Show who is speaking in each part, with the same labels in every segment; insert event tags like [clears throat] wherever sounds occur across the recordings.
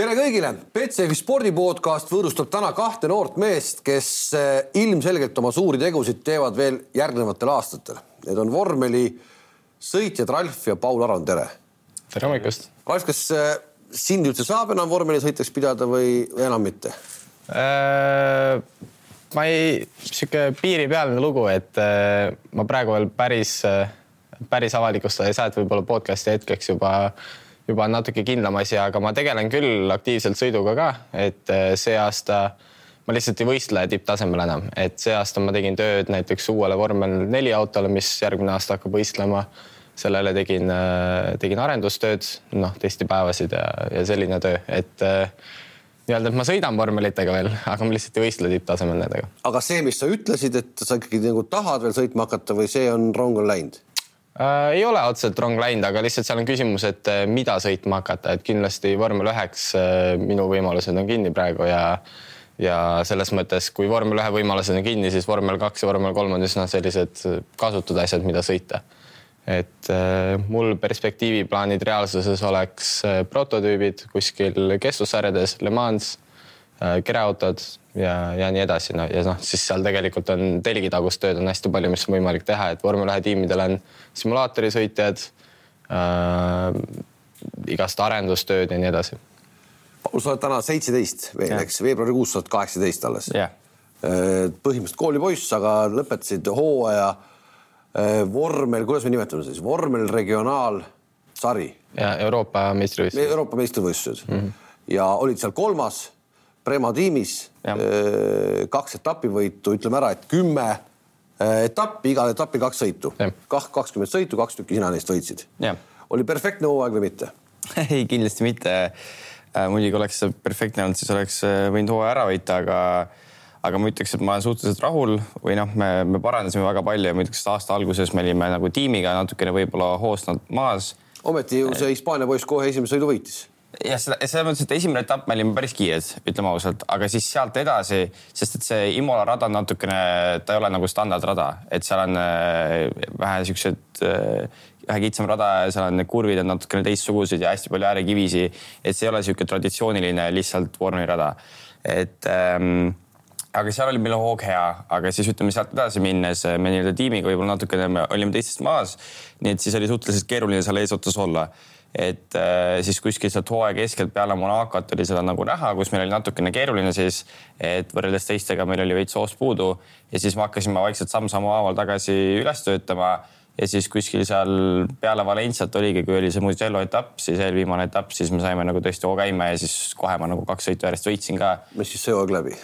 Speaker 1: tere kõigile, Betsafe spordipodcast võõrustab täna kahte noort meest, kes eh, ilmselgelt oma suuri tegusid teevad veel järgnevatel aastatel. Need on vormelisõitjad Ralf ja Paul Aron, tere.
Speaker 2: tere hommikust.
Speaker 1: Ralf, kas eh, sind üldse saab enam vormelisõitjaks pidada või enam mitte
Speaker 2: äh,? ma ei, sihuke piiripealne lugu, et äh, ma praegu veel päris äh,, päris avalikustada ei saa, et võib-olla podcast'i hetkeks juba äh, juba on natuke kindlam asi, aga ma tegelen küll aktiivselt sõiduga ka, et eh, see aasta ma lihtsalt ei võistle tipptasemel enam, et see aasta ma tegin tööd näiteks uuele vormel neli autole, mis järgmine aasta hakkab võistlema. sellele tegin, eh, tegin arendustööd, noh testipäevasid ja, ja selline töö, et eh, nii-öelda, et ma sõidan vormelitega veel, aga ma lihtsalt ei võistle tipptasemel nendega.
Speaker 1: aga see, mis sa ütlesid, et sa ikkagi nagu tahad veel sõitma hakata või see on rong on läinud?
Speaker 2: Äh,? ei ole otseselt rong läinud, aga lihtsalt seal on küsimus, et äh, mida sõitma hakata, et kindlasti vormel üheks äh, minu võimalused on kinni praegu ja ja selles mõttes, kui vormel ühe võimalused on kinni, siis vormel kaks ja vormel kolm on üsna sellised kasutud asjad, mida sõita. et äh, mul perspektiiviplaanid reaalsuses oleks äh, prototüübid kuskil kestvussarjades Le Mans äh,, kereautod ja, ja nii edasi, no ja noh, siis seal tegelikult on telgitagust tööd on hästi palju, mis on võimalik teha, et vormel ühe tiimidel on simulaatorisõitjad äh,, igast arendustööd ja nii edasi.
Speaker 1: Paul, sa oled täna seitseteist veel, eks, veebruarikuus sa oled kaheksateist alles
Speaker 2: yeah..
Speaker 1: Äh, põhimõtteliselt koolipoiss, aga lõpetasid hooaja äh, vormel, kuidas me nimetame siis, vormel regionaalsari.
Speaker 2: ja Euroopa meistrivõistlused.
Speaker 1: Euroopa meistrivõistlused mm -hmm. ja olid seal kolmas Prema tiimis. Äh, kaks etapivõitu, ütleme ära, et kümme Äh, etappi, igal etapil kaks sõitu. kah kakskümmend sõitu, kaks tükki sina neist võitsid. oli perfektne hooaeg või mitte? [laughs]
Speaker 3: ei, kindlasti mitte. Äh, muidugi oleks see perfektne olnud, siis oleks võinud hooaja ära võita, aga aga ma ütleks, et ma olen suhteliselt rahul või noh, me, me parandasime väga palju ja ma ütleks, et aasta alguses me olime nagu tiimiga natukene võib-olla hoost maas.
Speaker 1: ometi ju see Hispaania poiss kohe esimese sõidu võitis
Speaker 3: jah, seda selles mõttes, et esimene etapp me olime päris kiired, ütleme ausalt, aga siis sealt edasi, sest et see Imola rada on natukene, ta ei ole nagu standardrada, et seal on äh, vähe siuksed äh, vähe kitsam rada ja seal on need kurvid on natukene teistsugused ja hästi palju äärekivisi. et see ei ole sihuke traditsiooniline lihtsalt vormelirada, et ähm, aga seal oli meil hoog hea, aga siis ütleme sealt edasi minnes me nii-öelda tiimiga võib-olla natukene me olime teistest maas. nii et siis oli suhteliselt keeruline seal eesotsas olla et äh, siis kuskil sealt hooaja keskelt peale Monacot oli seda nagu näha, kus meil oli natukene keeruline siis, et võrreldes teistega meil oli veits hoost puudu ja siis me hakkasime vaikselt samm-sammu haaval tagasi üles töötama ja siis kuskil seal peale Valenciat oligi, kui oli see Mugello etapp, siis eelviimane etapp, siis me saime nagu tõesti hoo käima ja siis kohe ma nagu kaks sõitu järjest võitsin ka.
Speaker 1: mis siis see hooaeg läbi?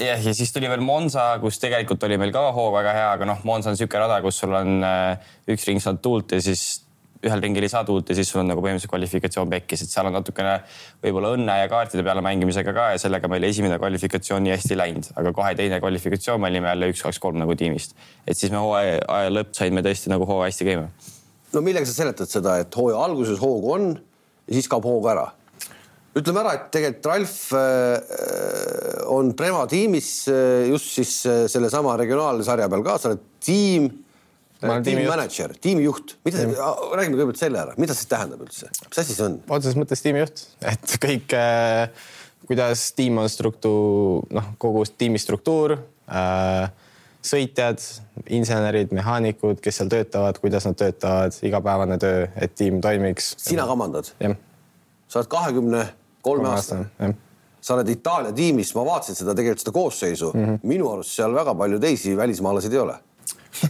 Speaker 3: jah, ja siis tuli veel Monza, kus tegelikult oli meil ka hoog väga hea, aga noh, Monza on niisugune rada, kus sul on äh, üks ring saanud tuult ja siis ühel ringil ei saa tuult ja siis sul on nagu põhimõtteliselt kvalifikatsioon pekkis, et seal on natukene võib-olla õnne ja kaartide peale mängimisega ka ja sellega meil esimene kvalifikatsioon nii hästi ei läinud, aga kohe teine kvalifikatsioon me olime jälle üks, kaks, kolm nagu tiimist. et siis me hooaja lõpp saime tõesti nagu hooaja hästi käima.
Speaker 1: no millega sa seletad seda, et hooaja alguses hoogu on ja siis kaob hoog ära? ütleme ära, et tegelikult Ralf äh, on Prema tiimis äh, just siis äh, sellesama regionaalsarja peal ka, sa oled tiim tiimimänedžer, tiimijuht, mida, räägime kõigepealt selle ära, mida see tähendab üldse, mis asi see on?
Speaker 2: otseses mõttes tiimijuht, [laughs] et kõik äh,, kuidas tiim on struktuur, noh, kogu tiimi struktuur äh,, sõitjad, insenerid, mehaanikud, kes seal töötavad, kuidas nad töötavad, igapäevane töö, et tiim toimiks.
Speaker 1: sina kamandad? sa oled kahekümne kolme aastane. sa oled Itaalia tiimis, ma vaatasin seda tegelikult seda koosseisu. Mm, -hmm. minu arust seal väga palju teisi välismaalasi ei ole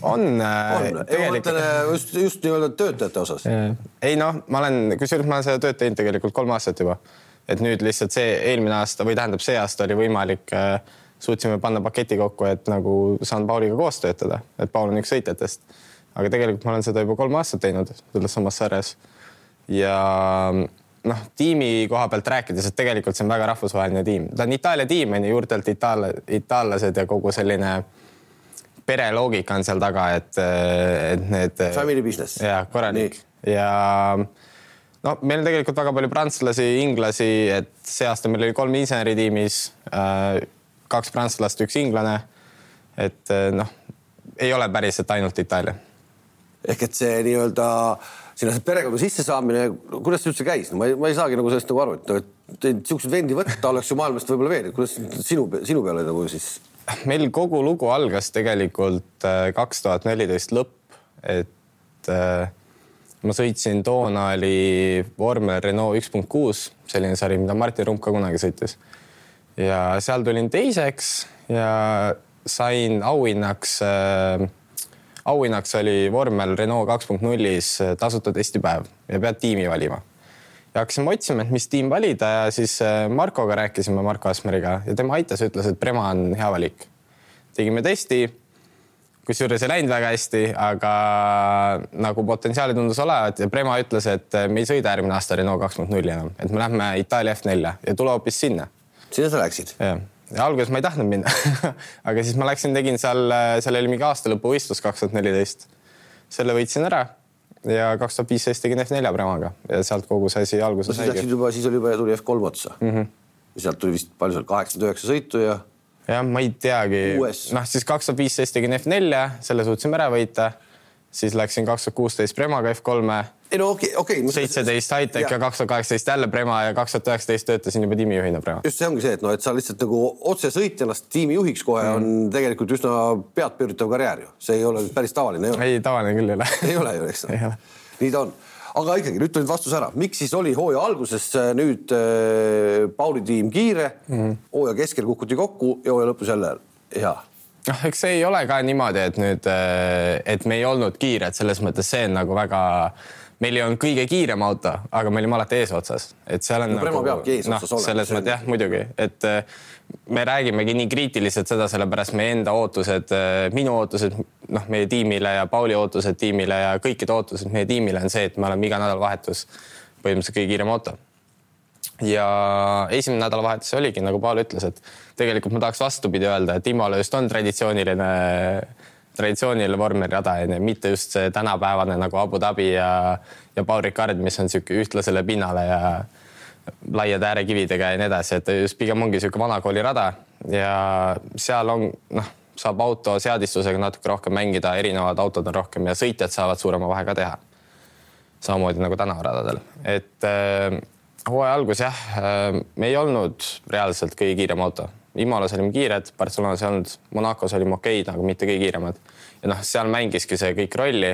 Speaker 2: on,
Speaker 1: äh, on., tegelikult äh, just, just nii-öelda töötajate osas.
Speaker 2: ei noh, ma olen, kusjuures ma olen seda tööd teinud tegelikult kolm aastat juba. et nüüd lihtsalt see eelmine aasta või tähendab, see aasta oli võimalik äh,, suutsime panna paketi kokku, et nagu saan Pauliga koos töötada, et Paul on üks sõitjatest. aga tegelikult ma olen seda juba kolm aastat teinud selles samas sarjas. ja noh, tiimi koha pealt rääkides, et tegelikult see on väga rahvusvaheline tiim, ta on Itaalia tiim on ju, juurtelt itaalla, itaallased ja kogu selline pereloogika on seal taga, et, et need.
Speaker 1: Family business.
Speaker 2: ja korralik Nii. ja no meil on tegelikult väga palju prantslasi, inglasi, et see aasta meil oli kolm inseneri tiimis äh,, kaks prantslast, üks inglane. et noh, ei ole päriselt ainult Itaalia.
Speaker 1: ehk et see nii-öelda sinna see perekonna sissesaamine, kuidas see üldse käis no,? ma ei, ma ei saagi nagu sellest nagu aru, et, et niisuguseid vendi võtta oleks ju maailmast võib-olla veel, kuidas sinu, sinu peale nagu siis?
Speaker 2: Meil kogu lugu algas tegelikult äh, kaks tuhat neliteist lõpp, et äh, ma sõitsin, toona oli vormel Renault üks punkt kuus, selline sari, mida Martin Rump ka kunagi sõitis. ja seal tulin teiseks ja sain auhinnaks äh,, auhinnaks oli vormel Renault kaks punkt nullis äh, tasuta testipäev ja pead tiimi valima. Ja hakkasime otsima, et mis tiim valida ja siis äh, Markoga rääkisime, Marko Asmeriga ja tema aitas, ütles, et Prema on hea valik. tegime testi kusjuures ei läinud väga hästi, aga nagu potentsiaali tundus olevat ja Prema ütles, et me ei sõida järgmine aasta Renault kaks punkt nulli enam, et me lähme Itaalia F4-e ja tule hoopis sinna.
Speaker 1: sinna sa läksid?
Speaker 2: jah, ja alguses ma ei tahtnud minna [laughs] aga siis ma läksin, tegin seal, seal oli mingi aastalõpuvõistlus kaks tuhat neliteist. selle võitsin ära ja kaks tuhat viisteist tegin F4 Premaga ja sealt kogu see asi alguse
Speaker 1: no, saigi. juba, siis oli juba, tuli F3 otsa mm. -hmm. sealt tuli vist palju seal kaheksakümmend üheksa sõitu ja
Speaker 2: jah, ma ei teagi, noh siis kaks tuhat viisteist tegin F4-e, selle suutsime ära võita. Siis läksin kaks tuhat kuusteist Premaga F3-e.
Speaker 1: ei no okei okay,, okei okay,.
Speaker 2: seitseteist Hightech ja kaks tuhat kaheksateist jälle Prema ja kaks tuhat üheksateist töötasin juba tiimijuhina Prema.
Speaker 1: just see ongi see, et noh, et sa lihtsalt nagu otsesõitjast tiimijuhiks kohe mm. on tegelikult üsna peadpööritav karjäär ju, see ei ole päris tavaline
Speaker 2: ei, tavaline küll ei ole [laughs]
Speaker 1: ei ole ju, eks ole. nii ta on aga ikkagi nüüd tuli vastus ära, miks siis oli hooaja alguses äh, nüüd äh, Pauli tiim kiire mm, -hmm. hooaja keskel kukuti kokku ja hooaja lõpus jälle hea
Speaker 2: noh, eks see ei ole ka niimoodi, et nüüd, äh, et me ei olnud kiired, selles mõttes see on nagu väga meil ei olnud kõige kiirem auto, aga me olime alati eesotsas, et seal on
Speaker 1: no, nagu. peabki eesotsas
Speaker 2: no, olema. selles mõttes jah, muidugi, et me räägimegi nii kriitiliselt seda, sellepärast meie enda ootused, minu ootused, noh, meie tiimile ja Pauli ootused tiimile ja kõikide ootused meie tiimile on see, et me oleme iga nädalavahetus põhimõtteliselt kõige kiirem auto. ja esimene nädalavahetus oligi, nagu Paul ütles, et tegelikult ma tahaks vastupidi öelda, et Imole just on traditsiooniline traditsiooniline vormelirada onju, mitte just see tänapäevane nagu Abu Dhabi ja, ja Paul Ricard, mis on sihuke ühtlasele pinnale ja laiade äärekividega ja nii edasi, et just pigem ongi sihuke vanakooli rada ja seal on noh, saab auto seadistusega natuke rohkem mängida, erinevad autod on rohkem ja sõitjad saavad suurema vahe ka teha. samamoodi nagu tänavaradadel, et äh, hooaja algus jah äh,, me ei olnud reaalselt kõige kiirem auto Imolas olime kiired, Barcelonas ei olnud, Monacos olime okeid, aga mitte kõige kiiremad. ja noh, seal mängiski see kõik rolli.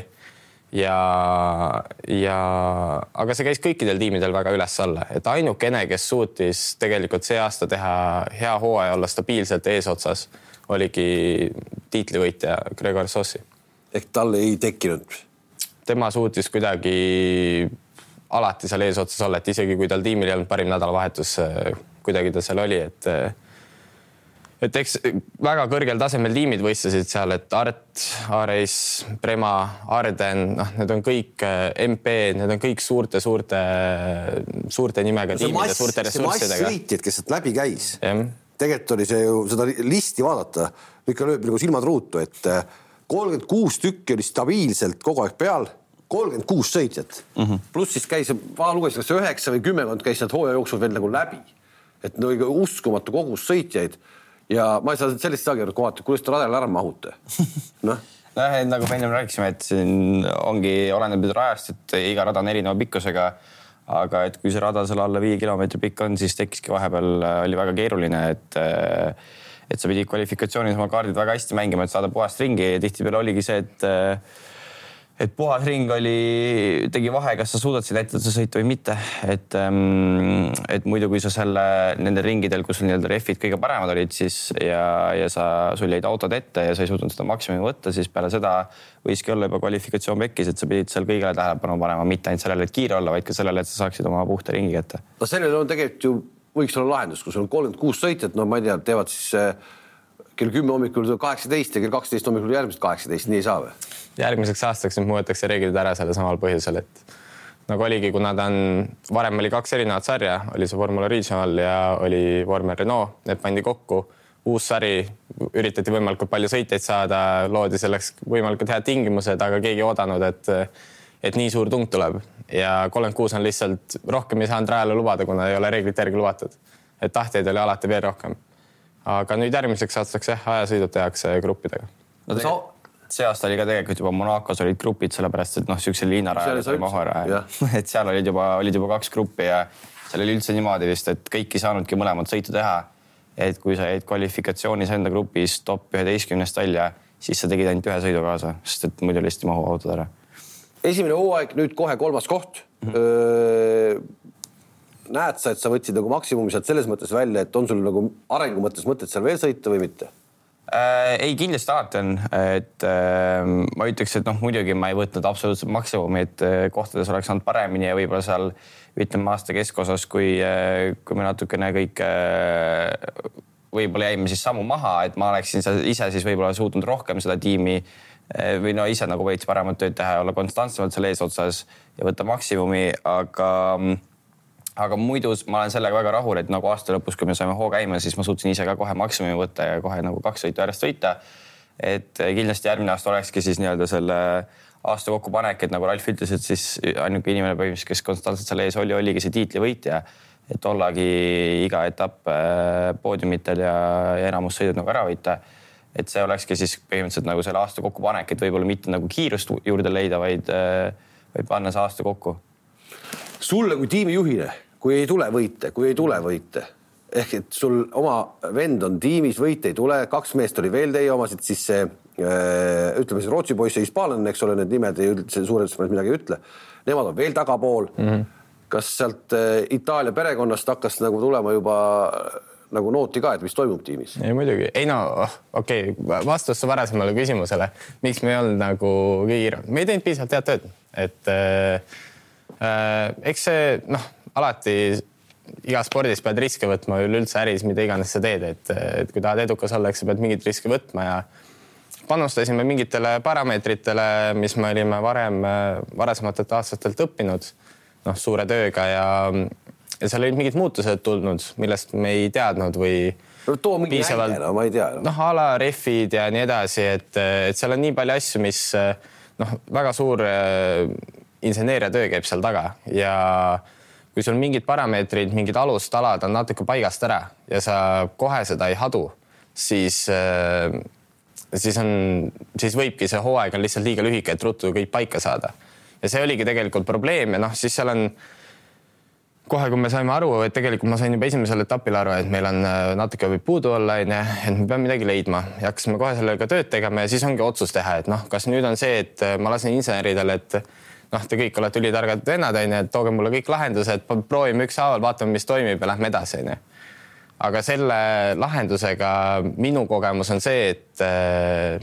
Speaker 2: ja, ja aga see käis kõikidel tiimidel väga üles-alla, et ainukene, kes suutis tegelikult see aasta teha hea hooaja, olla stabiilselt eesotsas, oligi tiitlivõitja Gregor Sossi.
Speaker 1: ehk tal ei tekkinud?
Speaker 2: tema suutis kuidagi alati seal eesotsas olla, et isegi kui tal tiimil ei olnud parim nädalavahetus, kuidagi ta seal oli, et et eks väga kõrgel tasemel tiimid võistlesid seal, et Art, Ares, Prema, Arden, noh, need on kõik äh, MP, need on kõik suurte-suurte, suurte nimega no tiimid ja suurte ressurssidega.
Speaker 1: sõitjad, kes sealt läbi käis, tegelikult oli see ju seda listi vaadata, ikka lööb nagu silmad ruutu, et äh, kolmkümmend kuus tükki oli stabiilselt kogu aeg peal kolmkümmend kuus sõitjat mm -hmm. pluss siis käis, ma lugesin, kas üheksa või kümmekond käis sealt hooaja jooksul veel nagu läbi. et no ikka uskumatu kogus sõitjaid ja ma ei saa sellist saagi aru, kohati, kuidas te radale ära mahute? [laughs]
Speaker 3: noh nojah, et nagu me ennem rääkisime, et siin ongi, oleneb rajast, et iga rada on erineva pikkusega. aga et kui see rada seal alla viie kilomeetri pikk on, siis tekkiski vahepeal äh, oli väga keeruline, et äh, et sa pidid kvalifikatsioonis oma kaardid väga hästi mängima, et saada puhast ringi ja tihtipeale oligi see, et äh, et puhas ring oli, tegi vahe, kas sa suudad seda ettevõtte sõita või mitte. et, ähm, et muidu, kui sa selle nendel ringidel, kus nii-öelda rehvid kõige paremad olid, siis ja, ja sa, sul jäid autod ette ja sa ei suutnud seda maksimumi võtta, siis peale seda võiski olla juba kvalifikatsioon pekkis, et sa pidid seal kõigele tähelepanu panema, mitte ainult sellele, et kiire olla, vaid ka sellele, et sa saaksid oma puhta ringi kätte.
Speaker 1: no sellele on tegelikult ju, võiks olla lahendus, kui sul on kolmkümmend kuus sõitjat, no ma ei tea, teevad siis äh, kell kümme hommikul kaheksateist ja kell kaksteist hommikul järgmised kaheksateist, nii ei saa või?
Speaker 2: Järgmiseks aastaks nüüd muudetakse reeglid ära sellel samal põhjusel, et nagu oligi, kuna ta on, varem oli kaks erinevat sarja, oli see Formula Regional ja oli vormel Renault, need pandi kokku. uus sari, üritati võimalikult palju sõitjaid saada, loodi selleks võimalikult head tingimused, aga keegi ei oodanud, et, et nii suur tung tuleb ja kolmkümmend kuus on lihtsalt rohkem ei saanud rajale lubada, kuna ei ole reeglite järgi lubatud. et tahtjaid oli alati veel rohkem. aga nüüd järgmiseks aastaks jah, ajasõidud tehakse gruppidega
Speaker 1: no,.
Speaker 3: See aasta oli ka tegelikult juba Monacos olid grupid, sellepärast et noh, siukse liinarajal oli maha ära. [laughs] et seal olid juba, olid juba kaks gruppi ja seal oli üldse niimoodi vist, et kõik ei saanudki mõlemat sõitu teha. et kui sa jäid kvalifikatsioonis enda grupis top üheteistkümnest välja, siis sa tegid ainult ühe sõidu kaasa, sest et muidu lihtsalt ei mahu autod ära.
Speaker 1: esimene hooaeg, nüüd kohe kolmas koht mm. -hmm. näed sa, et sa võtsid nagu maksimumi sealt selles mõttes välja, et on sul nagu arengu mõttes mõtet seal veel sõita või mitte?
Speaker 3: Äh,? ei, kindlasti alati on, et äh, ma ütleks, et noh, muidugi ma ei võtnud absoluutselt maksimumi, et äh, kohtades oleks saanud paremini ja võib-olla seal ütleme aasta keskosas, kui äh,, kui me natukene kõik äh, võib-olla jäime siis sammu maha, et ma oleksin ise siis võib-olla suutnud rohkem seda tiimi äh, või no ise nagu veits paremat tööd teha ja olla konstantsemalt seal eesotsas ja võtta maksimumi, aga aga muidu ma olen sellega väga rahul, et nagu aasta lõpus, kui me saime hoo käima, siis ma suutsin ise ka kohe maksimumi võtta ja kohe nagu kaks sõitu järjest võita. et kindlasti järgmine aasta olekski siis nii-öelda selle aasta kokkupanek, et nagu Ralf ütles, et siis ainuke inimene põhimõtteliselt, kes konstantselt seal ees oli, oligi see tiitlivõitja. et ollagi iga etapp äh, poodiumitel ja, ja enamus sõidud nagu ära võita. et see olekski siis põhimõtteliselt nagu selle aasta kokkupanek, et võib-olla mitte nagu kiirust juurde leida, vaid, äh, vaid panna see aasta kokku
Speaker 1: sulle kui tiimijuhile, kui ei tule võite, kui ei tule võite ehk et sul oma vend on tiimis, võite ei tule, kaks meest oli veel teie omasid, siis see äh, ütleme siis Rootsi poiss ja hispaanlane, eks ole, need nimed ei üldse suures mõttes midagi ei ütle. Nemad on veel tagapool mm. -hmm. kas sealt äh, Itaalia perekonnast hakkas nagu tulema juba nagu nooti ka, et mis toimub tiimis?
Speaker 2: ei muidugi, ei no okei okay., vastus varasemale küsimusele, miks me ei olnud nagu kõige kiirem, me ei teinud piisavalt head tööd, et äh, Äh, eks see noh, alati igas spordis pead riske võtma, üleüldse äris, mida iganes sa teed, et, et kui tahad edukas olla, eks sa pead mingeid riske võtma ja panustasime mingitele parameetritele, mis me olime varem, varasematelt aastatelt õppinud, noh, suure tööga ja, ja seal olid mingid muutused tulnud, millest me ei teadnud või
Speaker 1: no too mingi näide, no ma ei tea no..
Speaker 2: noh, a la rehvid ja nii edasi, et, et seal on nii palju asju, mis noh, väga suur inseneeriatöö käib seal taga ja kui sul mingid parameetrid, mingid alustalad on natuke paigast ära ja sa kohe seda ei hadu, siis, äh, siis on, siis võibki see hooaeg on lihtsalt liiga lühike, et ruttu kõik paika saada. ja see oligi tegelikult probleem ja noh, siis seal on kohe, kui me saime aru, et tegelikult ma sain juba esimesel etapil aru, et meil on äh, natuke võib puudu olla, onju, et me peame midagi leidma ja hakkasime kohe sellega tööd tegema ja siis ongi otsus teha, et noh, kas nüüd on see, et äh, ma lasen inseneridele, et noh, te kõik olete ülitargad vennad, onju, et tooge mulle kõik lahendused, proovime ükshaaval, vaatame, mis toimib ja lähme edasi, onju. aga selle lahendusega minu kogemus on see, et äh,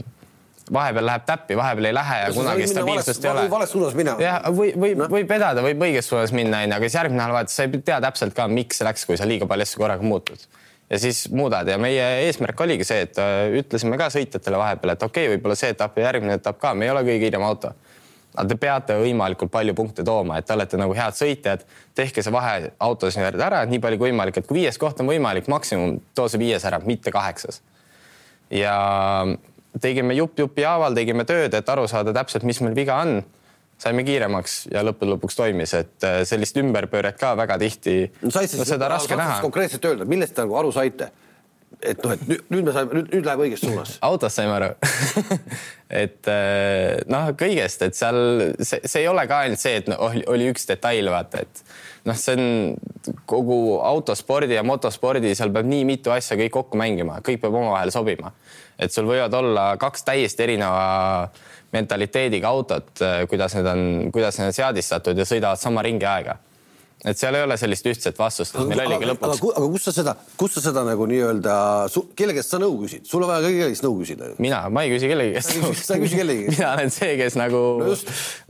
Speaker 2: vahepeal läheb täppi, vahepeal ei lähe ja kunagi stabiilsust ei ole.
Speaker 1: vales suunas minna.
Speaker 2: jah, või, või no. võib vedada, võib õiges suunas minna, onju, aga siis järgmine nädal vaatad, sa ei tea täpselt ka, miks see läks, kui sa liiga palju asju korraga muutud. ja siis muudad ja meie eesmärk oligi see, et äh, ütlesime ka sõitjatele vahepeal, et okei okay,, võib-olla see etapp ja järgmine etapp ka, me ei ole kõige kiirem auto aga te peate võimalikult palju punkte tooma, et te olete nagu head sõitjad, tehke see vahe autos ära nii palju kui võimalik, et kui viies koht on võimalik, maksimum too see viies ära, mitte kaheksas. ja tegime jupp jupi haaval, tegime tööd, et aru saada täpselt, mis meil viga on. saime kiiremaks ja lõppude lõpuks toimis, et äh, sellist ümberpööret ka väga tihti
Speaker 1: no,. no seda raske näha. konkreetselt öelda, millest te nagu aru saite? Et noh, et nüüd, nüüd me saime, nüüd, nüüd läheb õiges suunas. [laughs]
Speaker 2: autost saime aru [laughs] et äh, noh, kõigest, et seal see, see ei ole ka ainult see, et no, oli üks detail, vaata, et noh, see on kogu autospordi ja motospordi, seal peab nii mitu asja kõik kokku mängima, kõik peab omavahel sobima. et sul võivad olla kaks täiesti erineva mentaliteediga autot, äh, kuidas need on, kuidas need on seadistatud ja sõidavad sama ringi aega et seal ei ole sellist ühtset vastust, et meil oligi lõpuks.
Speaker 1: aga, aga kus sa seda, kus sa seda nagu nii-öelda, kelle käest sa nõu küsid, sul on vaja kõigi käest nõu küsida ju.
Speaker 2: mina, ma ei küsi kellegi käest
Speaker 1: sa ei küsi kellegi
Speaker 2: käest? mina olen see, kes nagu no,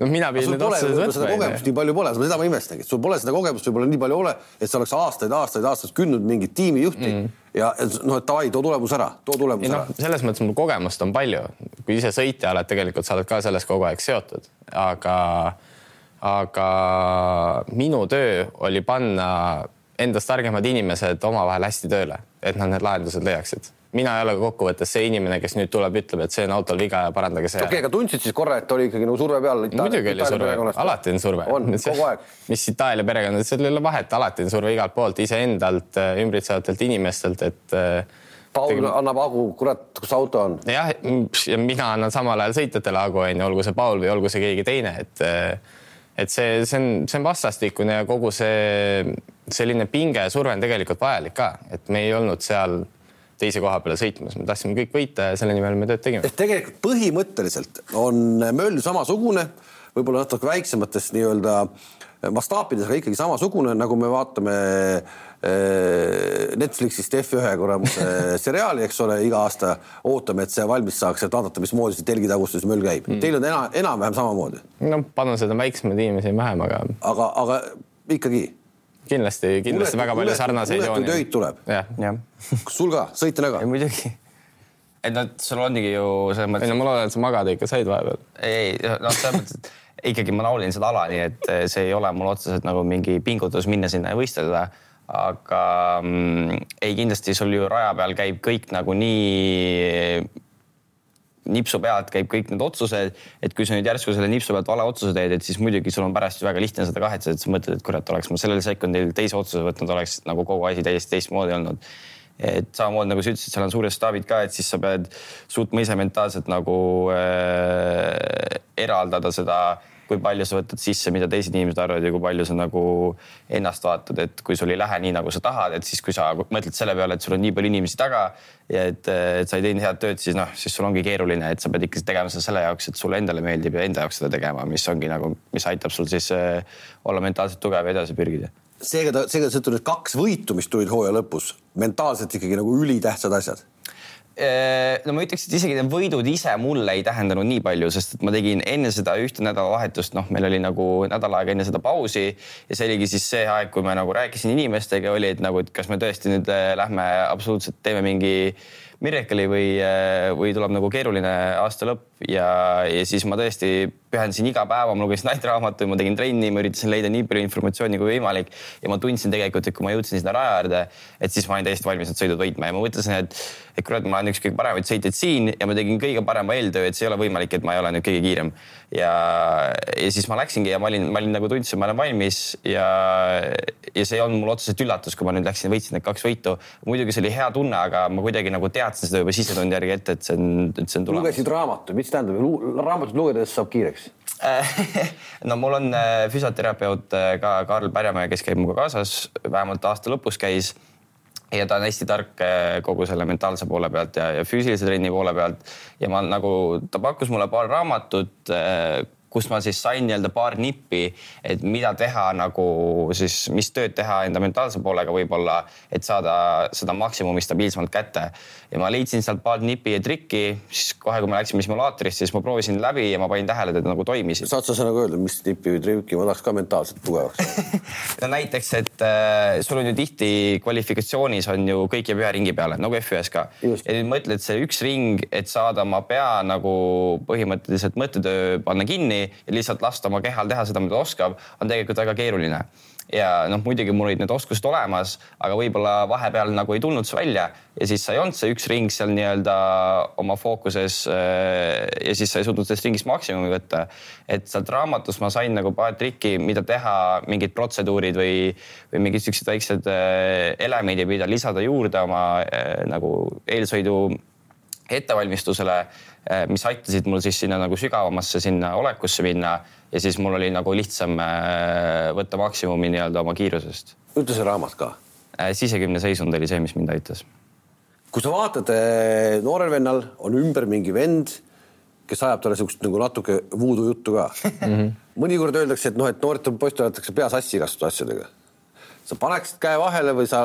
Speaker 2: no mina pidin
Speaker 1: nüüd otsused võtma. seda kogemust nii palju pole, seda ma imestangi, et sul pole seda kogemust võib-olla nii palju ole, et sa oleks aastaid, aastaid, aastaid kündnud mingit tiimijuhti mm. ja noh, et davai, too tulemus ära, too tulemus ei,
Speaker 2: ära no,. selles mõttes mul kogemust on palju, kui ise sõitja oled, tegelikult sa oled ka selles kogu aeg seotud, aga aga minu töö oli panna endast targemad inimesed omavahel hästi tööle, et nad need lahendused leiaksid mina ei ole kokkuvõttes see inimene, kes nüüd tuleb, ütleb, et see on autol viga ja parandage see.
Speaker 1: okei okay,, aga tundsid siis korra, et oli ikkagi nagu surve peal?
Speaker 2: muidugi oli surve, alati on surve.
Speaker 1: on, kogu aeg.
Speaker 2: mis Itaalia perekond, seal ei ole vahet, alati on surve igalt poolt, iseendalt, ümbritsevatelt inimestelt, et
Speaker 1: Paul annab hagu, kurat, kus auto on?
Speaker 2: jah, ja mina annan samal ajal sõitjatele hagu, onju, olgu see Paul või olgu see keegi teine, et et see, see on, see on vastastikune ja kogu see selline pinge ja surve on tegelikult vajalik ka, et me ei olnud seal teise koha peale sõitmas, me tahtsime kõik võita ja selle nimel me tööd tegime.
Speaker 1: et tegelikult põhimõtteliselt on möll samasugune, võib-olla natuke väiksemates nii-öelda mastaapides, aga ikkagi samasugune, nagu me vaatame eh, Netflixist F1 kuramuse [laughs] seriaali, eks ole, iga aasta ootame, et see valmis saaks, et vaadata, mismoodi see telgitagustus möll käib mm.. Teil on enam, enam-vähem samamoodi?
Speaker 2: no panused on väiksema tiimi siin vähem, aga.
Speaker 1: aga, aga ikkagi
Speaker 2: kindlasti, kindlasti Ulet, väga palju sarnaseid
Speaker 1: jooni. töid tuleb. kas sul ka, sõitjana ka?
Speaker 3: muidugi. et noh, sul ongi ju selles
Speaker 2: mõttes. ei no ma loodan, et sa magada ikka said vahepeal.
Speaker 3: ei, noh, selles mõttes, et ikkagi ma naudin seda ala, nii et see ei ole mul otseselt nagu mingi pingutus minna sinna ja võistelda aga mm, ei, kindlasti sul ju raja peal käib kõik nagu nii nipsu pealt käib kõik need otsused, et kui sa nüüd järsku selle nipsu pealt vale otsuse teed, et siis muidugi sul on pärast väga lihtne seda kahetseda, et sa mõtled, et kurat, oleks ma sellel sekundil teise otsuse võtnud, oleks nagu kogu asi täiesti teistmoodi olnud. et samamoodi nagu sa ütlesid, seal on suured staabid ka, et siis sa pead suutma ise mentaalselt nagu äh, eraldada seda kui palju sa võtad sisse, mida teised inimesed arvavad ja kui palju sa nagu ennast vaatad, et kui sul ei lähe nii, nagu sa tahad, et siis, kui sa mõtled selle peale, et sul on nii palju inimesi taga ja et, et sa ei teinud head tööd, siis noh, siis sul ongi keeruline, et sa pead ikka tegema seda selle jaoks, et sulle endale meeldib ja enda jaoks seda tegema, mis ongi nagu, mis aitab sul siis äh, olla mentaalselt tugev ja edasi pürgida
Speaker 1: seega ta, seega sõltub need kaks võitu, mis tulid hooaja lõpus, mentaalselt ikkagi nagu ülitähtsad asjad
Speaker 3: no ma ütleks, et isegi need võidud ise mulle ei tähendanud nii palju, sest et ma tegin enne seda ühte nädalavahetust, noh, meil oli nagu nädal aega enne seda pausi ja see oligi siis see aeg, kui ma nagu rääkisin inimestega, oli, et nagu, et kas me tõesti nüüd äh, lähme absoluutselt teeme mingi Miracle'i või, äh, või tuleb nagu keeruline aasta lõpp ja, ja siis ma tõesti pühendasin iga päeva, ma lugesin näiteraamatuid, ma tegin trenni, ma üritasin leida nii palju informatsiooni kui võimalik ja ma tundsin tegelikult, et kui ma jõudsin sinna raja äärde, et siis ma olin täiesti valmis need sõidud võitma ja ma mõtlesin, et, et kurat, ma olen üks kõige paremaid sõitjaid siin ja ma tegin kõige parema eeltöö, et see ei ole võimalik, et ma ei ole nüüd kõige kiirem. ja, ja siis ma läksingi ja ma olin, ma olin nagu tundsin, ma olen valmis ja, ja see ei olnud mul otseselt üllatus, kui ma nüüd läksin võitsin need kaks võitu. muidugi see oli hea tunne, aga ma kuidagi nagu teadsin seda juba sisetunni järgi ette, et see on, et see on tulemas.
Speaker 1: lugesid raamatu, mis tähendab, raamatut lugedes saab kiireks. [laughs]
Speaker 3: No mul on äh, füsioterapeut äh, ka Karl Pärjamäe, kes käib minuga kaasas, vähemalt aasta lõpus käis. Ja ta on hästi tark äh, kogu selle mentaalse poole pealt ja, ja füüsilise trenni poole pealt. Ja ma nagu, ta pakkus mulle paar raamatut kus ma siis sain nii-öelda paar nippi, et mida teha nagu siis, mis tööd teha enda mentaalse poolega võib-olla, et saada seda maksimumi stabiilsemalt kätte. ja ma leidsin sealt paar nippi ja trikki, siis kohe, kui me läksime simulaatorisse, siis ma proovisin läbi ja ma panin tähele, et need nagu toimisid.
Speaker 1: saad sa nagu öelda, mis nippi või trikki, ma tahaks ka mentaalselt tugevaks [laughs]
Speaker 3: no näiteks, et äh, sul on ju tihti kvalifikatsioonis on ju kõik jääb ühe ringi peale nagu F1-s ka. ja nüüd mõtled see üks ring, et saada oma pea nagu põhimõtteliselt mõttetöö panna kinni kinni ja lihtsalt lasta oma kehal teha seda, mida ta oskab, on tegelikult väga keeruline. ja noh, muidugi mul olid need oskused olemas, aga võib-olla vahepeal nagu ei tulnud see välja ja siis sa ei olnud see üks ring seal nii-öelda oma fookuses. Äh, ja siis sa ei suutnud sellest ringist maksimumi võtta. et sealt raamatust ma sain nagu paar trikki, mida teha, mingid protseduurid või, või mingid siuksed väiksed äh, elemendid, mida lisada juurde oma äh, nagu eelsõidu ettevalmistusele mis aitasid mul siis sinna nagu sügavamasse sinna olekusse minna ja siis mul oli nagu lihtsam äh, võtta maksimumi nii-öelda oma kiirusest.
Speaker 1: ütle see raamat ka.
Speaker 3: Äh, sisekümne seisund oli see, mis mind aitas.
Speaker 1: kui sa vaatad, noorel vennal on ümber mingi vend, kes ajab talle siukest nagu natuke voodoo juttu ka mm. -hmm. mõnikord öeldakse, et noh, et noortel poistel aetakse pea sassi igasuguste asjadega sa paneksid käe vahele või sa,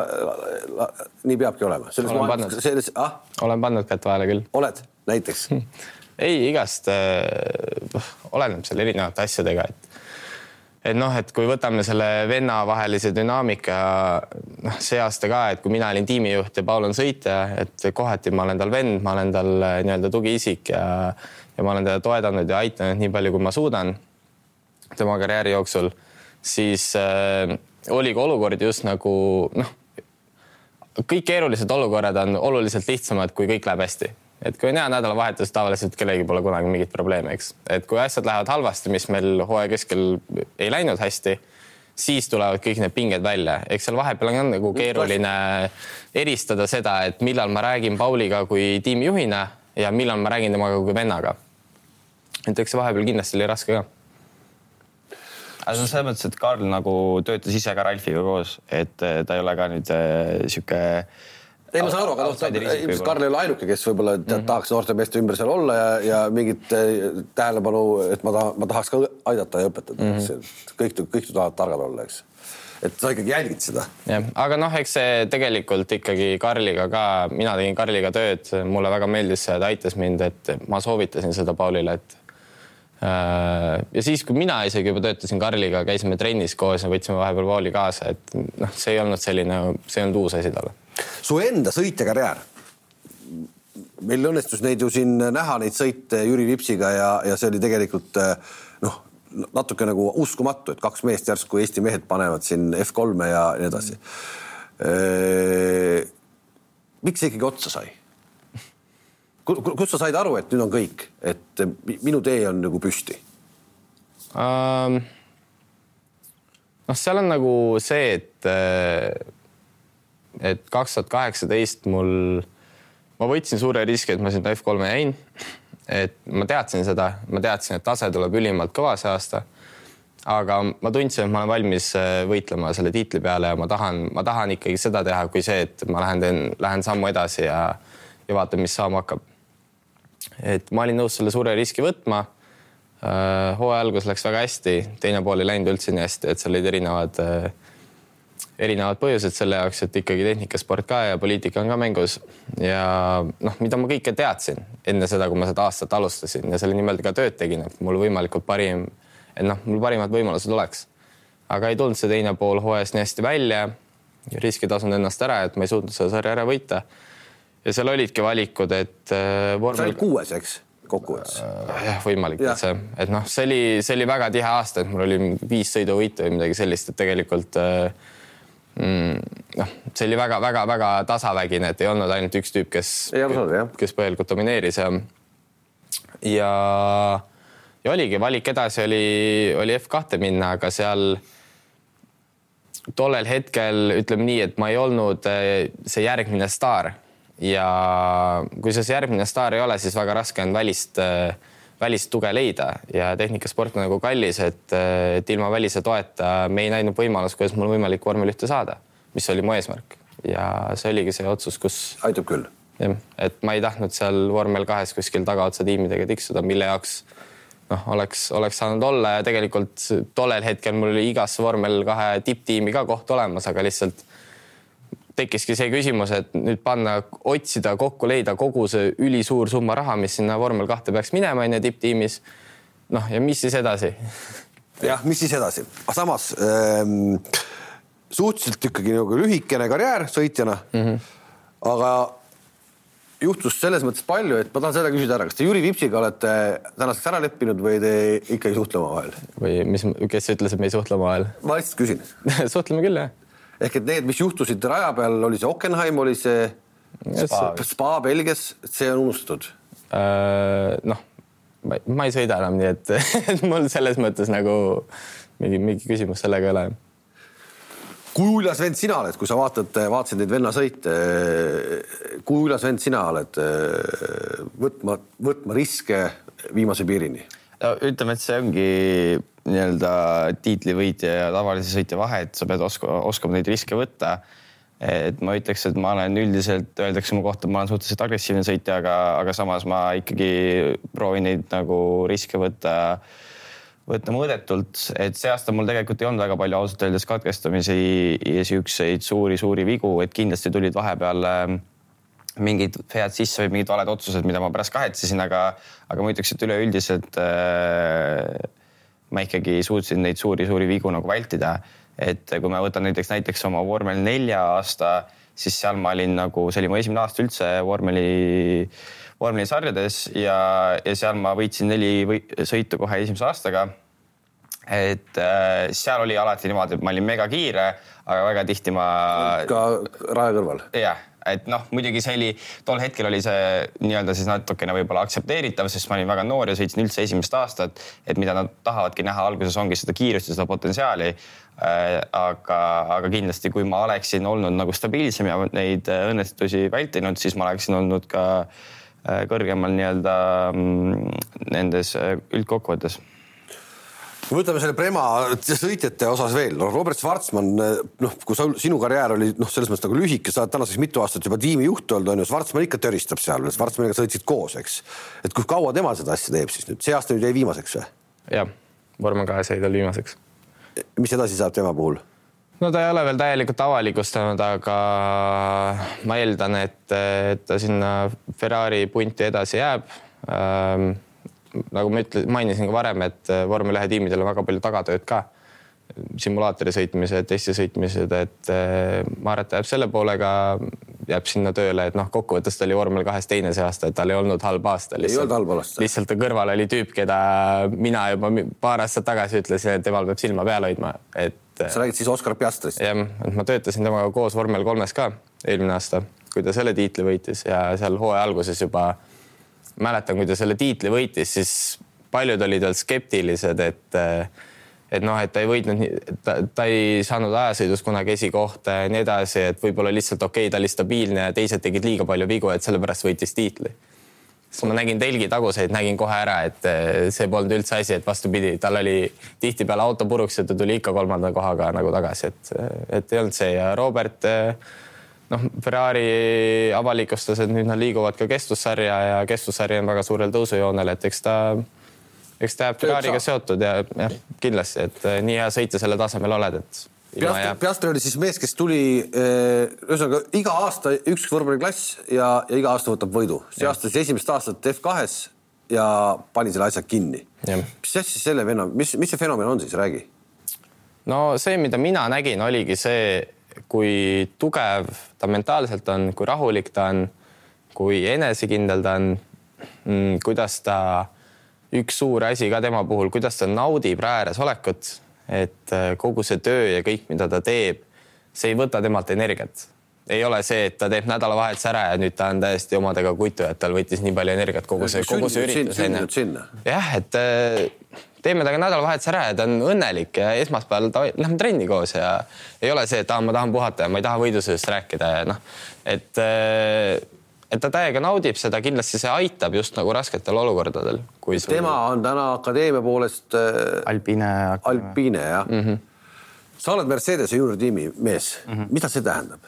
Speaker 1: nii peabki olema?
Speaker 2: olen pannud,
Speaker 1: selles, ah?
Speaker 2: olen pannud kätt vahele küll.
Speaker 1: oled, näiteks? [laughs]
Speaker 2: ei, igast äh, oleneb seal erinevate asjadega, et et noh, et kui võtame selle vennavahelise dünaamika, noh, see aasta ka, et kui mina olin tiimijuht ja Paul on sõitja, et kohati ma olen tal vend, ma olen tal äh, nii-öelda tugiisik ja ja ma olen teda toetanud ja aidanud nii palju, kui ma suudan tema karjääri jooksul, siis äh, oli ka olukordi just nagu noh, kõik keerulised olukorrad on oluliselt lihtsamad, kui kõik läheb hästi. Et kui on hea nädalavahetus, tavaliselt kellelgi pole kunagi mingit probleemi, eks. et kui asjad lähevad halvasti, mis meil hooaja keskel ei läinud hästi, siis tulevad kõik need pinged välja, eks seal vahepeal on nagu keeruline eristada seda, et millal ma räägin Pauliga kui tiimijuhina ja millal ma räägin temaga kui vennaga. et eks see vahepeal kindlasti oli raske ka
Speaker 3: aga on selles mõttes, et Karl nagu töötas ise ka Ralfiga koos, et eh, ta ei ole ka nüüd äh, sihuke
Speaker 1: ei, ma saan aru, aga noh, ilmselt Karl ei ole ainuke, kes võib-olla mm -hmm. tahaks noorte meeste ümber seal olla ja, ja mingit äh, tähelepanu, et ma tahan, ma tahaks ka aidata ja õpetada mm. -hmm. kõik, kõik tahavad targad olla, eks. et sa ikkagi jälgid seda.
Speaker 2: jah, aga noh, eks see tegelikult ikkagi Karliga ka, mina tegin Karliga tööd, mulle väga meeldis see, ta aitas mind, et ma soovitasin seda Paulile, et Äh, ja siis, kui mina isegi juba töötasin Karliga, käisime trennis koos ja võtsime vahepeal Pauli kaasa, et noh, see ei olnud selline, see ei olnud uus asi talle.
Speaker 1: Su enda sõitjakarjäär. meil õnnestus neid ju siin näha, neid sõite Jüri Vipsiga ja, ja see oli tegelikult äh, noh, natuke nagu uskumatu, et kaks meest järsku Eesti mehed panevad siin F3-e ja nii edasi. Äh, miks see ikkagi otsa sai? kust sa said aru, et nüüd on kõik, et minu tee on nagu püsti um,?
Speaker 2: noh, seal on nagu see, et, et kaks tuhat kaheksateist mul, ma võtsin suure riski, et ma sinna F3-e jäin. et ma teadsin seda, ma teadsin, et tase tuleb ülimalt kõva see aasta. aga ma tundsin, et ma olen valmis äh, võitlema selle tiitli peale ja ma tahan, ma tahan ikkagi seda teha, kui see, et ma lähen, lähen sammu edasi ja, ja vaatan, mis saama hakkab et ma olin nõus selle suure riski võtma. Äh, hooaja algus läks väga hästi, teine pool ei läinud üldse nii hästi, et seal olid erinevad, äh, erinevad põhjused selle jaoks, et ikkagi tehnikasport ka ja poliitika on ka mängus. ja noh, mida ma kõike teadsin enne seda, kui ma seda aastat alustasin ja selle nimel ka tööd tegin, et mul võimalikult parim, et noh, mul parimad võimalused oleks. aga ei tulnud see teine pool hooajast nii hästi välja. riskid tasunud ennast ära, et ma ei suutnud seda sarja ära võita ja seal olidki valikud, et
Speaker 1: äh, sa olid kuues, eks? kokkuvõttes
Speaker 2: äh,. jah, võimalik, et see, et noh, see oli, see oli väga tihe aasta, et mul oli viis sõiduvõitu või midagi sellist, et tegelikult äh, noh, see oli väga-väga-väga tasavägine, et ei olnud ainult üks tüüp, kes, kes põhjalikult domineeris ja ja, ja oligi valik edasi oli, oli F2-te minna, aga seal tollel hetkel ütleme nii, et ma ei olnud äh, see järgmine staar. Ja kui see järgmine staar ei ole, siis väga raske on välist, äh, välist tuge leida ja tehnikasport on nagu kallis, et, äh, et ilma välise toeta me ei näinud võimalust, kuidas mul võimalik vormel ühte saada, mis oli mu eesmärk ja see oligi see otsus, kus.
Speaker 1: aitab küll.
Speaker 2: jah, et ma ei tahtnud seal vormel kahes kuskil tagaotsa tiimidega tiksuda, mille jaoks noh, oleks, oleks saanud olla ja tegelikult tollel hetkel mul oli igas vormel kahe tipptiimi ka koht olemas, aga lihtsalt tekkiski see küsimus, et nüüd panna, otsida kokku, leida kogu see ülisuur summa raha, mis sinna vormel kahte peaks minema onju tipptiimis. noh, ja mis siis edasi? [laughs]
Speaker 1: jah, mis siis edasi, samas ähm, suhteliselt ikkagi nagu lühikene karjäär sõitjana mm. -hmm. aga juhtus selles mõttes palju, et ma tahan seda küsida ära, kas te Jüri Vipsiga olete tänaseks ära leppinud või te ikka ei suhtle omavahel?
Speaker 2: või mis, kes ütles, et me ei suhtle omavahel?
Speaker 1: ma lihtsalt küsin [laughs]
Speaker 2: suhtleme küll jah
Speaker 1: ehk et need, mis juhtusid raja peal, oli see Ockenheim, oli see Spa, Spa Belgias, see on unustatud
Speaker 2: äh,? noh, ma ei sõida enam, nii et, [laughs] et mul selles mõttes nagu mingi, mingi küsimus sellega ei ole
Speaker 1: kui uljas vend sina oled, kui sa vaatad, vaatasid neid venna sõite, kui uljas vend sina oled võtma, võtma riske viimase piirini?
Speaker 3: No ütleme, et see ongi nii-öelda tiitlivõitja ja tavalise sõitja vahe, et sa pead oskama, oskama neid riske võtta. et ma ütleks, et ma olen üldiselt, öeldakse mu kohta, ma olen suhteliselt agressiivne sõitja, aga, aga samas ma ikkagi proovin neid nagu riske võtta, võtta mõõdetult, et see aasta mul tegelikult ei olnud väga palju ausalt öeldes katkestamisi ja siukseid suuri-suuri vigu, et kindlasti tulid vahepeal äh, mingid vead sisse või mingid valed otsused, mida ma pärast kahetsesin, aga, aga ma ütleks, et üleüldiselt äh, ma ikkagi suutsin neid suuri-suuri vigu nagu vältida. et kui ma võtan näiteks, näiteks oma vormel nelja aasta, siis seal ma olin nagu, see oli mu esimene aasta üldse vormeli, vormelisarjades ja, ja seal ma võitsin neli või, sõitu kohe esimese aastaga. Et äh, seal oli alati niimoodi, et ma olin mega kiire, aga väga tihti ma.
Speaker 1: ka raja kõrval.
Speaker 3: jah et noh, muidugi see oli, tol hetkel oli see nii-öelda siis natukene võib-olla aktsepteeritav, sest ma olin väga noor ja sõitsin üldse esimest aastat. et mida nad tahavadki näha alguses ongi seda kiirust ja seda potentsiaali äh,. aga, aga kindlasti, kui ma oleksin olnud nagu stabiilsem ja neid õnnestusi vältinud, siis ma oleksin olnud ka äh, kõrgemal nii-öelda mm, nendes äh, üldkokkuvõttes
Speaker 1: kui võtame selle Prema sõitjate osas veel, no Robert Schwarzmann, noh, kui sa, sinu karjäär oli noh, selles mõttes nagu lühike, sa oled tänaseks mitu aastat juba tiimijuht olnud, on ju, Schwarzmann ikka töristab seal, Schwarzmanniga sõitsid koos, eks. et kui kaua tema seda asja teeb siis nüüd, see aasta nüüd jäi viimaseks või?
Speaker 2: jah, vormel kahes jäi tal viimaseks.
Speaker 1: mis edasi saab tema puhul?
Speaker 2: no ta ei ole veel täielikult avalikustanud, aga ma eeldan, et, et ta sinna Ferrari punti edasi jääb ähm, nagu ma ütlesin, mainisin ka varem, et äh, vormel ühe tiimidel on väga palju tagatööd ka. simulaatori sõitmised, testi sõitmised, et äh, ma arvan, et ta jääb selle poolega, jääb sinna tööle, et noh, kokkuvõttes ta oli vormel kahes teine see aasta, et tal ei olnud halb aasta.
Speaker 1: ei olnud halb aasta.
Speaker 2: lihtsalt ta kõrval oli tüüp, keda mina juba paar aastat tagasi ütlesin, et temal peab silma peal hoidma, et.
Speaker 1: Äh, sa räägid siis Oskar Piastrist?
Speaker 2: jah, et ma töötasin temaga koos vormel kolmes ka eelmine aasta, kui ta selle tiitli võitis ja seal hooaja alguses juba mäletan, kui ta selle tiitli võitis, siis paljud olid veel skeptilised, et et noh, et ta ei võitnud, ta, ta ei saanud ajasõidus kunagi esikohta ja nii edasi, et võib-olla lihtsalt okei okay,, ta oli stabiilne ja teised tegid liiga palju vigu, et sellepärast võitis tiitli. siis ma nägin telgi taguseid, nägin kohe ära, et see polnud üldse asi, et vastupidi, tal oli tihtipeale auto puruks ja ta tuli ikka kolmanda kohaga nagu tagasi, et, et ei olnud see ja Robert noh, Ferrari avalikustas, et nüüd nad liiguvad ka kestvussarja ja kestvussari on väga suurel tõusujoonel, et eks ta, eks ta jääb Ferrari'ga seotud ja jah, kindlasti, et eh, nii hea sõitja selle tasemel oled, et
Speaker 1: Piastri, Piastri oli siis mees, kes tuli eh, ühesõnaga iga aasta üks vormeliklass ja, ja iga aasta võtab võidu. see aasta siis esimest aastat F2-s ja pani selle asja kinni. mis asja selle venna, mis, mis see fenomen on siis, räägi.
Speaker 2: no see, mida mina nägin, oligi see, kui tugev ta mentaalselt on, kui rahulik ta on, kui enesekindel ta on, mm, kuidas ta, üks suur asi ka tema puhul, kuidas ta naudib ääres olekut, et äh, kogu see töö ja kõik, mida ta teeb, see ei võta temalt energiat. ei ole see, et ta teeb nädalavahetuse ära ja nüüd ta on täiesti omadega kuitu, et tal võttis nii palju energiat kogu see, kogu see üritus jah, et äh, teeme temaga nädalavahetus ära ja ta on õnnelik ja esmaspäeval ta, lähme trenni koos ja ei ole see, et ah, ma tahan puhata ja ma ei taha võidusööst rääkida ja noh, et äh, et ta täiega naudib seda, kindlasti see aitab just nagu rasketel olukordadel.
Speaker 1: Sul... tema on täna akadeemia poolest äh,
Speaker 3: Alpine.
Speaker 1: Alpine jah mm. -hmm. sa oled Mercedese juuritiimi mees mm, -hmm. mida see tähendab?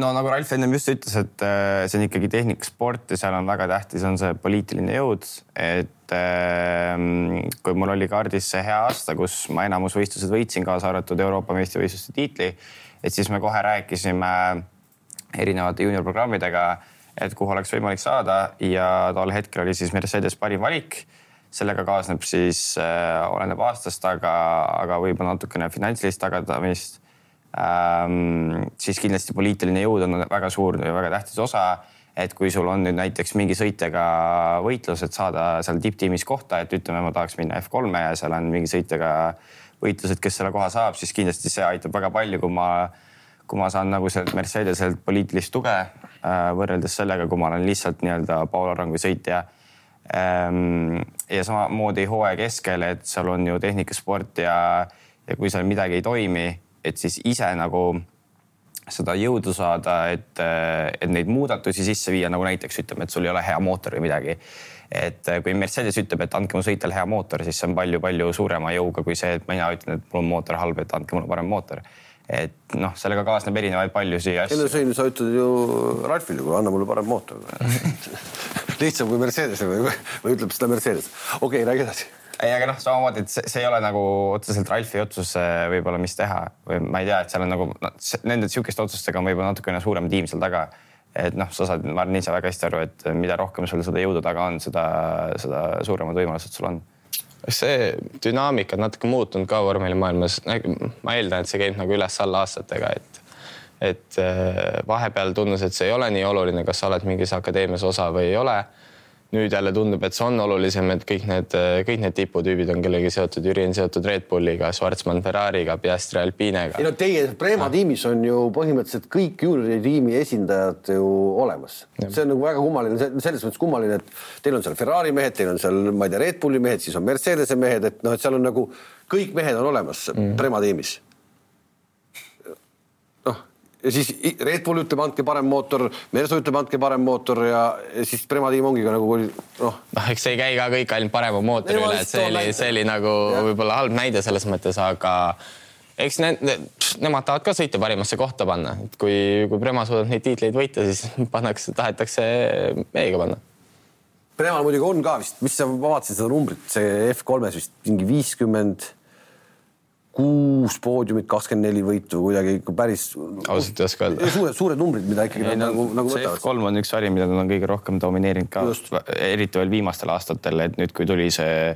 Speaker 3: No nagu Ralf ennem just ütles, et äh, see on ikkagi tehnikasport ja seal on väga tähtis, on see poliitiline jõud, et ähm, kui mul oli kaardis see hea aasta, kus ma enamus võistlused võitsin, kaasa arvatud Euroopa meistrivõistluste tiitli, et siis me kohe rääkisime erinevate juuniorprogrammidega, et kuhu oleks võimalik saada ja tol hetkel oli siis Mercedes parim valik. Sellega kaasneb siis äh,, oleneb aastast, aga, aga võib-olla natukene finantsilist tagadamist siis kindlasti poliitiline jõud on väga suur ja väga tähtis osa. et kui sul on nüüd näiteks mingi sõitjaga võitlus, et saada seal tipptiimis kohta, et ütleme, ma tahaks minna F3-e ja seal on mingi sõitjaga võitlused, kes selle koha saab, siis kindlasti see aitab väga palju, kui ma, kui ma saan nagu sealt Mercedeselt poliitilist tuge äh, võrreldes sellega, kui ma olen lihtsalt nii-öelda Paul Arangu sõitja ähm,. ja samamoodi hooaja keskel, et seal on ju tehnikasport ja, ja kui seal midagi ei toimi et siis ise nagu seda jõudu saada, et, et neid muudatusi sisse viia, nagu näiteks ütleme, et sul ei ole hea mootor või midagi. et kui Mercedes ütleb, et andke mu sõitjale hea mootor, siis see on palju-palju suurema jõuga kui see, et mina ütlen, et mul on mootor halb, et andke mulle parem mootor et noh, sellega kaasneb erinevaid paljusid asju.
Speaker 1: ei no see sa ütled ju Ralfile, anna mulle parem mootor [laughs] lihtsam kui Mercedes või, või ütleb seda Mercedes. okei okay,, räägi edasi
Speaker 3: ei, aga noh, samamoodi, et see, see ei ole nagu otseselt Ralfi otsus võib-olla, mis teha või ma ei tea, et seal on nagu no, nende sihukeste otsustega on võib-olla natukene suurem tiim seal taga. et noh, sa saad, ma arvan ise väga hästi aru, et mida rohkem sul seda jõudu taga on, seda, seda suuremad võimalused sul on
Speaker 2: see dünaamika on natuke muutunud ka vormelimaailmas. ma eeldan, et see käib nagu üles-alla aastatega, et et äh, vahepeal tundus, et see ei ole nii oluline, kas sa oled mingis akadeemias osa või ei ole nüüd jälle tundub, et see on olulisem, et kõik need, kõik need tiputüübid on kellegi seotud, Jüri on seotud Red Bulliga, Schwarzmann Ferrari'ga, Piastri Alpinega.
Speaker 1: ei no teie Prema tiimis on ju põhimõtteliselt kõik juunioritiimi esindajad ju olemas. see on nagu väga kummaline, selles mõttes kummaline, et teil on seal Ferrari mehed, teil on seal, ma ei tea, Red Bulli mehed, siis on Mercedese mehed, et noh, et seal on nagu kõik mehed on olemas mm. Prema tiimis ja siis Red Bull ütleb, andke parem mootor, Mersu ütleb, andke parem mootor. Ja, siis Prema tiim ongi ka nagu noh.
Speaker 2: noh, eks ei käi ka kõik ainult parema mootori üle, et see oli, see oli nagu võib-olla halb näide selles mõttes, aga eks need, nemad tahavad ka sõita parimasse kohta panna, et kui, kui Prema suudab neid tiitleid võita, siis [laughs] pannakse, tahetakse meiega panna.
Speaker 1: Premal muidugi on ka vist, mis sa, ma vaatasin seda numbrit, see F3-s vist mingi viiskümmend kuus poodiumit, kakskümmend neli võitu, kuidagi ikka päris.
Speaker 2: ausalt ei oska öelda.
Speaker 1: suured, suured numbrid, mida ikkagi ei, nagu, nagu
Speaker 3: võtavad. F3 on üks sari, mida nad on kõige rohkem domineerinud ka, eriti veel viimastel aastatel, et nüüd, kui tuli see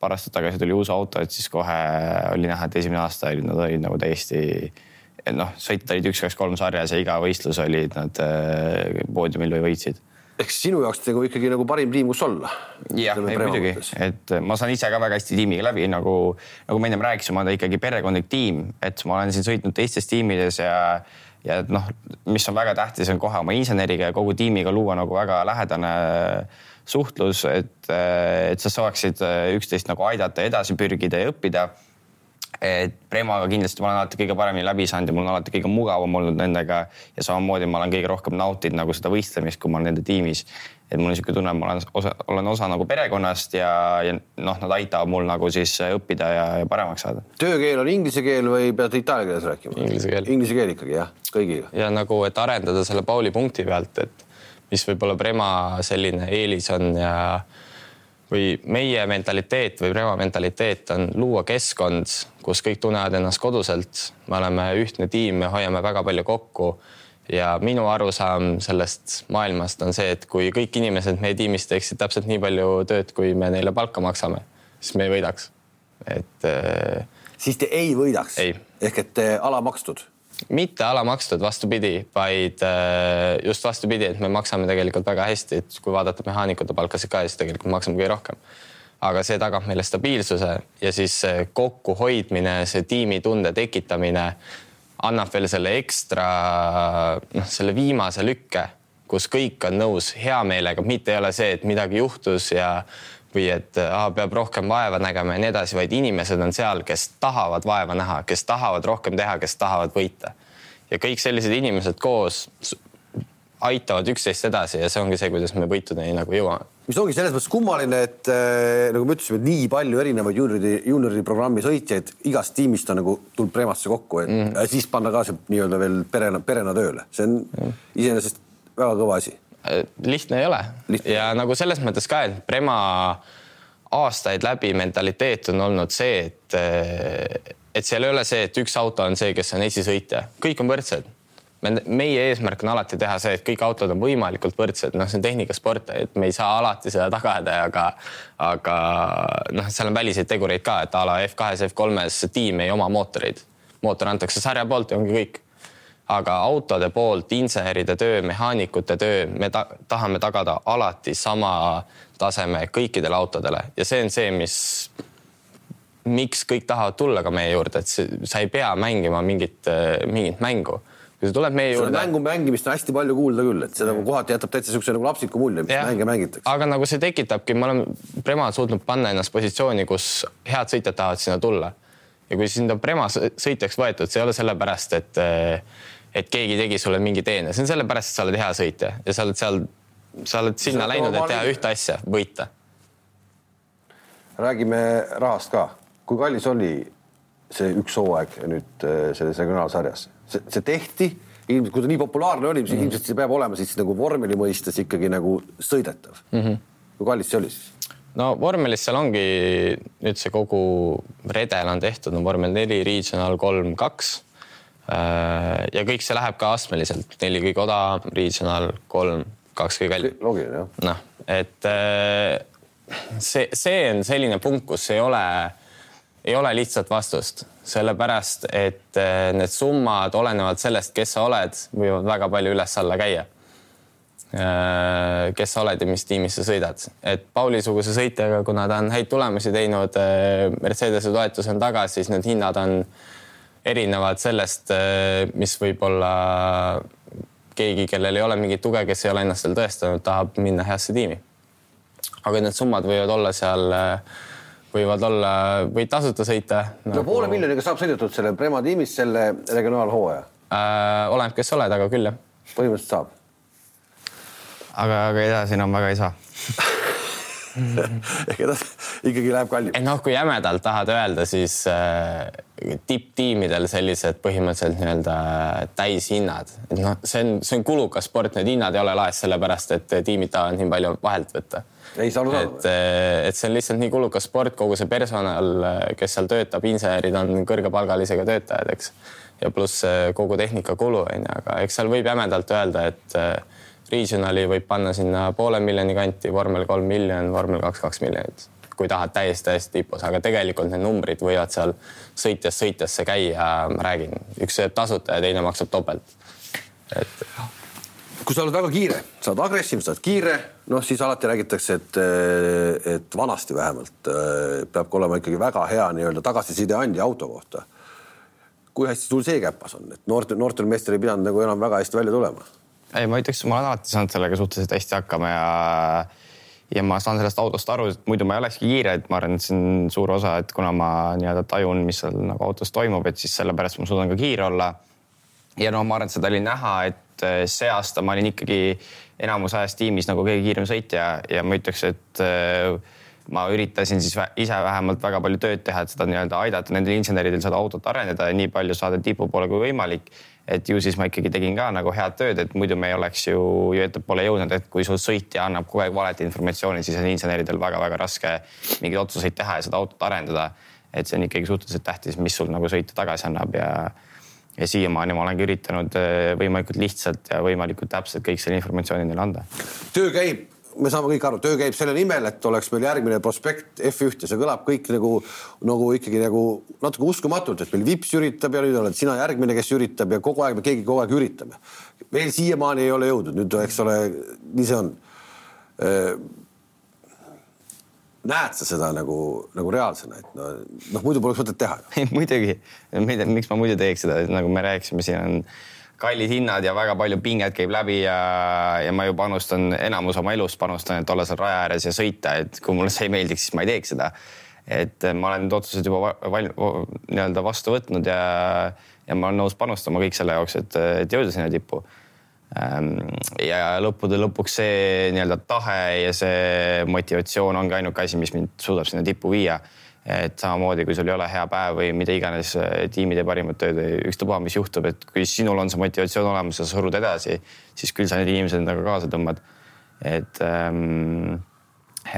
Speaker 3: paar aastat tagasi tuli uus auto, et siis kohe oli näha, et esimene aasta olid nad olid nagu täiesti noh, sõitjad olid üks, kaks, kolm sarjas ja iga võistlus olid nad äh, poodiumil või võitsid
Speaker 1: ehk sinu jaoks nagu ikkagi nagu parim tiim, kus olla.
Speaker 3: jah, muidugi, et ma saan ise ka väga hästi tiimiga läbi, nagu, nagu ma ennem rääkisin, ma olen ikkagi perekondlik tiim, et ma olen siin sõitnud teistes tiimides ja ja noh, mis on väga tähtis, on kohe oma inseneriga ja kogu tiimiga luua nagu väga lähedane suhtlus, et, et sa saaksid üksteist nagu aidata, edasi pürgida ja õppida et Premaga kindlasti ma olen alati kõige paremini läbi saanud ja mul on alati kõige mugavam olnud nendega ja samamoodi ma olen kõige rohkem nautinud nagu seda võistlemist, kui ma olen nende tiimis. et mul on niisugune tunne, et ma olen osa, olen osa nagu perekonnast ja, ja noh, nad aitavad mul nagu siis õppida ja, ja paremaks saada.
Speaker 1: töökeel on inglise keel või pead itaalia keeles rääkima?
Speaker 2: Inglise keel.
Speaker 1: Inglise keel ikkagi jah, kõigiga.
Speaker 2: ja nagu, et arendada selle Pauli punkti pealt, et mis võib-olla Prema selline eelis on ja või meie mentaliteet või Prema mentaliteet on luua keskkond, kus kõik tunnevad ennast koduselt. me oleme ühtne tiim, me hoiame väga palju kokku ja minu arusaam sellest maailmast on see, et kui kõik inimesed meie tiimis teeksid täpselt nii palju tööd, kui me neile palka maksame, siis me ei võidaks. et. Äh,
Speaker 1: siis te ei võidaks? ehk et alamakstud
Speaker 2: mitte alamakstud, vastupidi, vaid äh, just vastupidi, et me maksame tegelikult väga hästi, et kui vaadata mehaanikute palkasid ka, siis tegelikult maksame kõige rohkem. aga see tagab meile stabiilsuse ja siis kokkuhoidmine, see tiimitunde tekitamine annab veel selle ekstra, noh, selle viimase lükke, kus kõik on nõus hea meelega, mitte ei ole see, et midagi juhtus ja või et ah, peab rohkem vaeva nägema ja nii edasi, vaid inimesed on seal, kes tahavad vaeva näha, kes tahavad rohkem teha, kes tahavad võita. ja kõik sellised inimesed koos aitavad üksteist edasi ja see ongi see, kuidas me võitudeni nagu jõuame.
Speaker 1: mis ongi selles mõttes kummaline, et äh, nagu me ütlesime, et nii palju erinevaid juuniori, juuniori programmi sõitjaid igast tiimist on nagu tulnud Premasse kokku, et mm. siis panna ka see nii-öelda veel perena, perena tööle, see on mm. iseenesest väga kõva asi
Speaker 2: Äh, lihtne ei ole lihtne. ja nagu selles mõttes ka, et Prema aastaid läbi mentaliteet on olnud see, et, äh, et seal ei ole see, et üks auto on see, kes on esisõitja, kõik on võrdsed. meie eesmärk on alati teha see, et kõik autod on võimalikult võrdsed, noh, see on tehnikasport, et me ei saa alati seda tagada, aga, aga noh, seal on väliseid tegureid ka, et a la F2-s, F3-s tiim ei oma mootoreid. mootor antakse sarja poolt ja ongi kõik aga autode poolt, inseneride töö, mehaanikute töö, me ta tahame tagada alati sama taseme kõikidele autodele ja see on see, mis, miks kõik tahavad tulla ka meie juurde, et see, sa ei pea mängima mingit, mingit mängu kui sa tuled meie juurde.
Speaker 1: mängu mängimist on hästi palju kuulda küll, et seda kohati jätab täitsa siukse nagu lapsiku mulje, mis mänge mängitakse.
Speaker 2: aga nagu see tekitabki, me oleme Prema suutnud panna ennast positsiooni, kus head sõitjad tahavad sinna tulla. ja kui sind on Prema sõitjaks võetud, see ei ole sellepärast, et et keegi tegi sulle mingi teene, see on sellepärast, et sa oled hea sõitja ja sa oled seal, sa oled sinna sa läinud, et teha ühte asja, võita.
Speaker 1: räägime rahast ka, kui kallis oli see üks hooaeg nüüd äh, selles regionaalsarjas, see tehti ilmselt, kui ta nii populaarne oli, siis mm -hmm. ilmselt see peab olema siis nagu vormeli mõistes ikkagi nagu sõidetav mm. -hmm. kui kallis see oli siis?
Speaker 2: no vormelis seal ongi nüüd see kogu redel on tehtud, on vormel neli, regional kolm, kaks ja kõik see läheb ka astmeliselt, neli kõige odavam, regional kolm, kaks kõige kallim.
Speaker 1: loogiline jah.
Speaker 2: noh, et äh, see, see on selline punkt, kus ei ole, ei ole lihtsat vastust, sellepärast et äh, need summad olenevalt sellest, kes sa oled, võivad väga palju üles-alla käia. kes sa oled ja mis tiimis sa sõidad. et Pauli-suguse sõitjaga, kuna ta on häid tulemusi teinud, Mercedese toetus on taga, siis need hinnad on erinevad sellest, mis võib-olla keegi, kellel ei ole mingit tuge, kes ei ole ennast veel tõestanud, tahab minna heasse tiimi. aga need summad võivad olla seal, võivad olla, võid tasuta sõita
Speaker 1: nagu.... no poole miljoniga saab sõidetud selle Prema tiimis selle regionaalhooaja
Speaker 2: äh,? oleneb, kes sa oled, aga küll jah.
Speaker 1: põhimõtteliselt saab.
Speaker 3: aga, aga edasi enam väga ei saa [laughs]
Speaker 1: ehk edasi ikkagi läheb kallimaks.
Speaker 2: noh, kui jämedalt tahad öelda, siis äh, tipptiimidel sellised põhimõtteliselt nii-öelda täishinnad, et noh, see on, see on kulukas sport, need hinnad ei ole laes sellepärast, et tiimid tahavad nii palju vahelt võtta.
Speaker 1: ei saa aru saada.
Speaker 2: et, äh, et see on lihtsalt nii kulukas sport, kogu see personal, kes seal töötab, insenerid on kõrgepalgalisega töötajad, eks. ja pluss kogu tehnikakulu on ju, aga eks seal võib jämedalt öelda, et äh, Regionali võib panna sinna poole miljoni kanti, vormel kolm miljon, vormel kaks, kaks miljonit, kui tahad täiesti, täiesti tipus, aga tegelikult need numbrid võivad seal sõitjast sõitjasse käia, ma räägin, üks sööb tasuta ja teine maksab topelt. et
Speaker 1: kui sa oled väga kiire, sa oled agressiivne, sa oled kiire, noh, siis alati räägitakse, et, et vanasti vähemalt peab olema ikkagi väga hea nii-öelda tagasiside andja auto kohta. kui hästi sul see käpas on, et noortel, noortel meestel ei pidanud nagu enam väga hästi välja tulema
Speaker 3: ei, ma ütleks, ma olen alati saanud sellega suhteliselt hästi hakkama ja ja ma saan sellest autost aru, et muidu ma ei olekski kiire, et ma arvan, et see on suur osa, et kuna ma nii-öelda tajun, mis seal nagu autos toimub, et siis sellepärast ma suudan ka kiire olla. ja no ma arvan, et seda oli näha, et eh, see aasta ma olin ikkagi enamus ajast tiimis nagu kõige kiirem sõitja ja ma ütleks, et eh, ma üritasin siis ise vähemalt väga palju tööd teha, et seda nii-öelda aidata nendel inseneridel seda autot arendada ja nii palju saada tipu poole kui võimalik et ju siis ma ikkagi tegin ka nagu head tööd, et muidu me ei oleks ju, ju ettepoole jõudnud, et kui sul sõitja annab kogu aeg valet informatsiooni, siis on inseneridel väga-väga raske mingeid otsuseid teha ja seda autot arendada. et see on ikkagi suhteliselt tähtis, mis sul nagu sõitja tagasi annab ja ja siiamaani ma olengi üritanud eh, võimalikult lihtsalt ja võimalikult täpselt kõik selle informatsiooni neile anda.
Speaker 1: töö käib me saame kõik aru, töö käib selle nimel, et oleks meil järgmine prospekt F1 ja see kõlab kõik nagu, nagu ikkagi nagu natuke uskumatult, et meil Vips üritab ja nüüd oled sina järgmine, kes üritab ja kogu aeg me keegi kogu aeg üritame. veel siiamaani ei ole jõudnud, nüüd eks ole, nii see on. näed sa seda nagu, nagu reaalsena, et noh no, muidu poleks mõtet teha [laughs]
Speaker 3: muidugi, miks ma muidu teeks seda, nagu me rääkisime, siin on kallid hinnad ja väga palju pinget käib läbi ja, ja ma ju panustan, enamus oma elust panustan, et olla seal raja ääres ja sõita, et kui mulle see ei meeldiks, siis ma ei teeks seda. et ma olen need otsused juba val, nii-öelda vastu võtnud ja, ja ma olen nõus panustama kõik selle jaoks, et, et jõuda sinna tippu. Ehm, ja lõppude lõpuks see nii-öelda tahe ja see motivatsioon ongi ainuke asi, mis mind suudab sinna tippu viia et samamoodi, kui sul ei ole hea päev või mida iganes, eh, tiim ei tee parimat tööd või ükstapuha, mis juhtub, et kui sinul on see motivatsioon olemas ja sa surud edasi, siis küll sa need inimesed endaga kaasa tõmbad. et ähm,,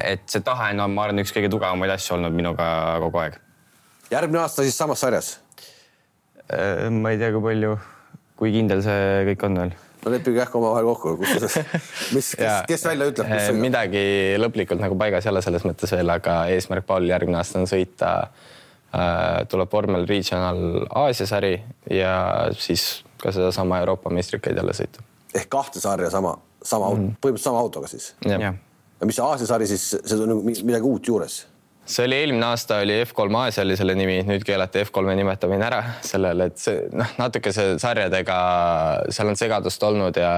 Speaker 3: et see tahe on no,, ma arvan, üks kõige tugevamaid asju olnud minuga kogu aeg.
Speaker 1: järgmine aasta siis samas sarjas?
Speaker 3: Äh, ma ei tea, kui palju, kui kindel see kõik on veel
Speaker 1: no leppige äkki omavahel kokku, kus, [laughs] mis, kes, kes välja ütleb?
Speaker 2: Eh, midagi lõplikult nagu paigas ei ole selles mõttes veel, aga eesmärk Paulil järgmine aasta on sõita äh,. tuleb vormel Regional Aasia sari ja siis ka sedasama Euroopa meistrikaid jälle sõita.
Speaker 1: ehk kahte sarja sama, sama mm, -hmm. põhimõtteliselt sama autoga siis? ja mis see Aasia sari siis, see on nagu midagi uut juures
Speaker 2: see oli eelmine aasta oli F3 Aasia oli selle nimi, nüüd keelati F3-e nimetamine ära sellele, et see noh, natuke see sarjadega, seal on segadust olnud ja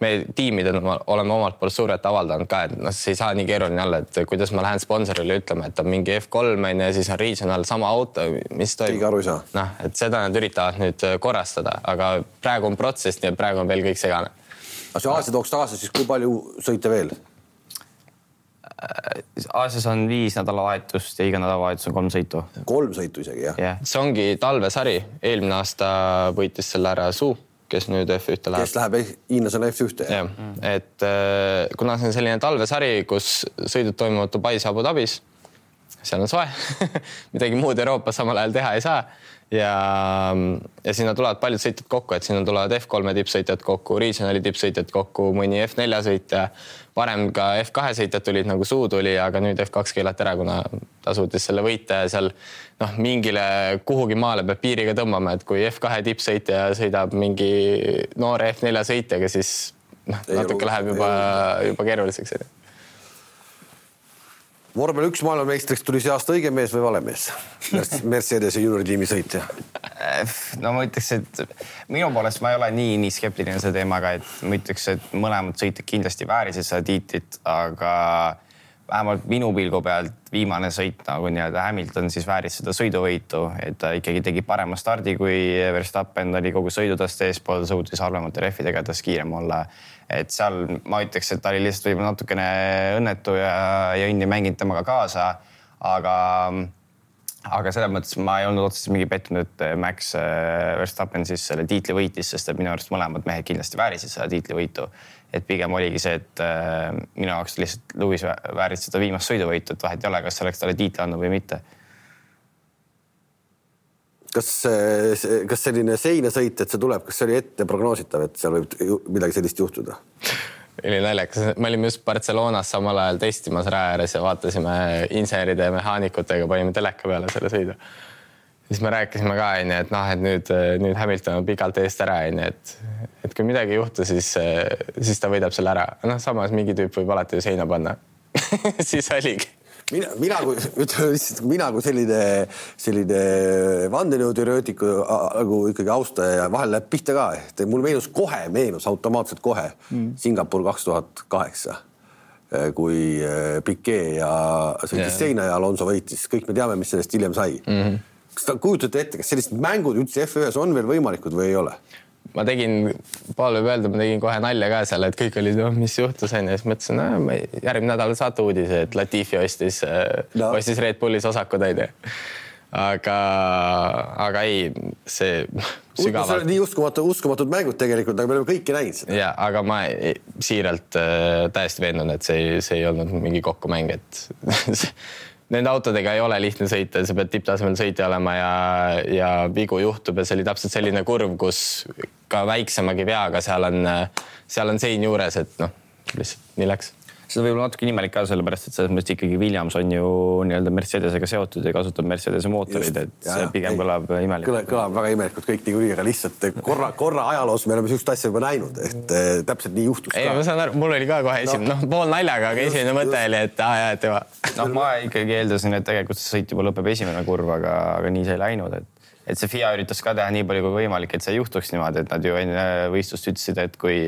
Speaker 2: me tiimidena oleme omalt poolt survet avaldanud ka, et noh, see ei saa nii keeruline olla, et kuidas ma lähen sponsorile ütlema, et on mingi F3 on ju siis on regional sama auto, mis toimub.
Speaker 1: keegi aru ei saa.
Speaker 2: noh, et seda nad üritavad nüüd korrastada, aga praegu on protsess, nii et praegu on veel kõik segane.
Speaker 1: aga see Aasia tooks kaasa siis kui palju sõite veel?
Speaker 3: Aasias on viis nädalavahetust ja iga nädalavahetus on kolm sõitu.
Speaker 1: kolm sõitu isegi jah
Speaker 2: yeah.? see ongi talvesari, eelmine aasta võitis selle ära Suu, kes nüüd F1-te läheb.
Speaker 1: kes läheb hiinlasena F1-te?
Speaker 2: jah yeah., et äh, kuna see on selline talvesari, kus sõidud toimuvad Dubais, Abu Dhabis, seal on soe [laughs] midagi muud Euroopas samal ajal teha ei saa ja, ja sinna tulevad paljud sõitjad kokku, et sinna tulevad F3-e tippsõitjad kokku, regionali tippsõitjad kokku, mõni F4 sõitja. Varem ka F2 sõitjad tulid nagu suu tuli, aga nüüd F2 keelati ära, kuna ta suutis selle võita ja seal noh, mingile kuhugi maale peab piiriga tõmbama, et kui F2 tippsõitja sõidab mingi noore F4 sõitjaga, siis noh, natuke läheb juba, juba keeruliseks
Speaker 1: vormel üks maailmameistriks tuli see aasta õige mees või vale mees? [laughs] Mercedese juunioritiimi sõitja.
Speaker 3: no ma ütleks, et minu poolest ma ei ole nii, nii skeptiline selle teemaga, et ma ütleks, et mõlemad sõitjad kindlasti väärisid seda tiitlit, aga vähemalt minu pilgu pealt viimane sõit nagu nii-öelda Hamilton siis vääris seda sõiduvõitu, et ta ikkagi tegi parema stardi kui Verstappen oli kogu sõidutast eespool, suutis halvemate rehvidega tast kiirem olla. Et seal ma ütleks, et ta oli lihtsalt võib-olla natukene õnnetu ja, ja õnn ei mänginud temaga kaasa, aga aga selles mõttes ma ei olnud otseselt mingi pettunud, et Max äh, Verstappen siis selle tiitli võitis, sest et minu arust mõlemad mehed kindlasti väärisid seda tiitlivõitu. et pigem oligi see, et äh, minu jaoks lihtsalt Lewis vä- vääris seda viimast sõiduvõitu, et vahet ei ole, kas oleks talle tiitli andnud või mitte.
Speaker 1: kas, kas selline seinasõit, et see tuleb, kas see oli ette prognoositav, et seal võib midagi sellist juhtuda?
Speaker 2: oli naljakas, me olime just Barcelonas samal ajal testimas raja ääres ja vaatasime inseneride ja mehaanikutega, panime teleka peale selle sõidu. siis me rääkisime ka onju, et noh, et nüüd, nüüd Hamilton on pikalt eest ära onju, et, et kui midagi ei juhtu, siis, siis ta võidab selle ära. noh, samas mingi tüüp võib alati ju seina panna. [laughs] siis oligi
Speaker 1: mina, mina kui [laughs] ütleme lihtsalt mina kui selline, selline vandenõuteoreetiku nagu ikkagi austaja ja vahel läheb pihta ka, et mul meenus kohe, meenus automaatselt kohe mm. Singapur kaks tuhat kaheksa kui äh, Piquet ja sõitis yeah. seina ja Alonso võitis, kõik me teame, mis sellest hiljem sai mm. -hmm. kas te kujutate ette, kas sellised mängud üldse F1-s on veel võimalikud või ei ole?
Speaker 2: Ma tegin, Paul võib öelda, ma tegin kohe nalja ka seal, et kõik olid, noh, mis juhtus onju, siis mõtlesin, järgmine nädal saate uudise, et Latifi ostis
Speaker 1: No.
Speaker 2: no., ostis Red Bullis osakud onju. aga, aga ei, see [laughs]
Speaker 1: see
Speaker 2: sügavalt
Speaker 1: on nii uskumatu, uskumatud mängud tegelikult, aga me oleme kõiki näinud seda.
Speaker 2: ja, aga ma ei- siiralt äh, täiesti veendunud, et see see ei olnud mingi kokkumäng, et [laughs] nende autodega ei ole lihtne sõita, sa pead tipptasemel sõitja olema ja, ja vigu juhtub ja see oli täpselt selline kurv, kus ka väiksemagi veaga seal on, seal on sein juures, et noh, lihtsalt nii läks
Speaker 3: seda võib olla natuke imelik ka sellepärast, et selles mõttes ikkagi Williams on ju nii-öelda Mercedesega seotud ja kasutab Mercedese mootoreid, et
Speaker 1: Jaa,
Speaker 3: see pigem
Speaker 1: Ei,
Speaker 3: kõlab imelik.
Speaker 1: kõlab, kõlab väga imelikult kõik niikuinii, aga lihtsalt korra, korra ajaloos me oleme sihukest asja juba näinud, et eh, täpselt nii juhtus
Speaker 2: ei, ma saan aru, mul oli ka kohe esimene, noh, pool naljaga, aga esimene mõte oli, et aa jaa, et juba [laughs]
Speaker 3: noh, ma ikkagi eeldasin, et tegelikult see sõit juba lõpeb esimene kurv, aga, aga nii see ei läinud, et et see FIA üritas ka teha nii palju kui võimalik, et see juhtuks niimoodi, et nad ju enne võistlust ütlesid, et kui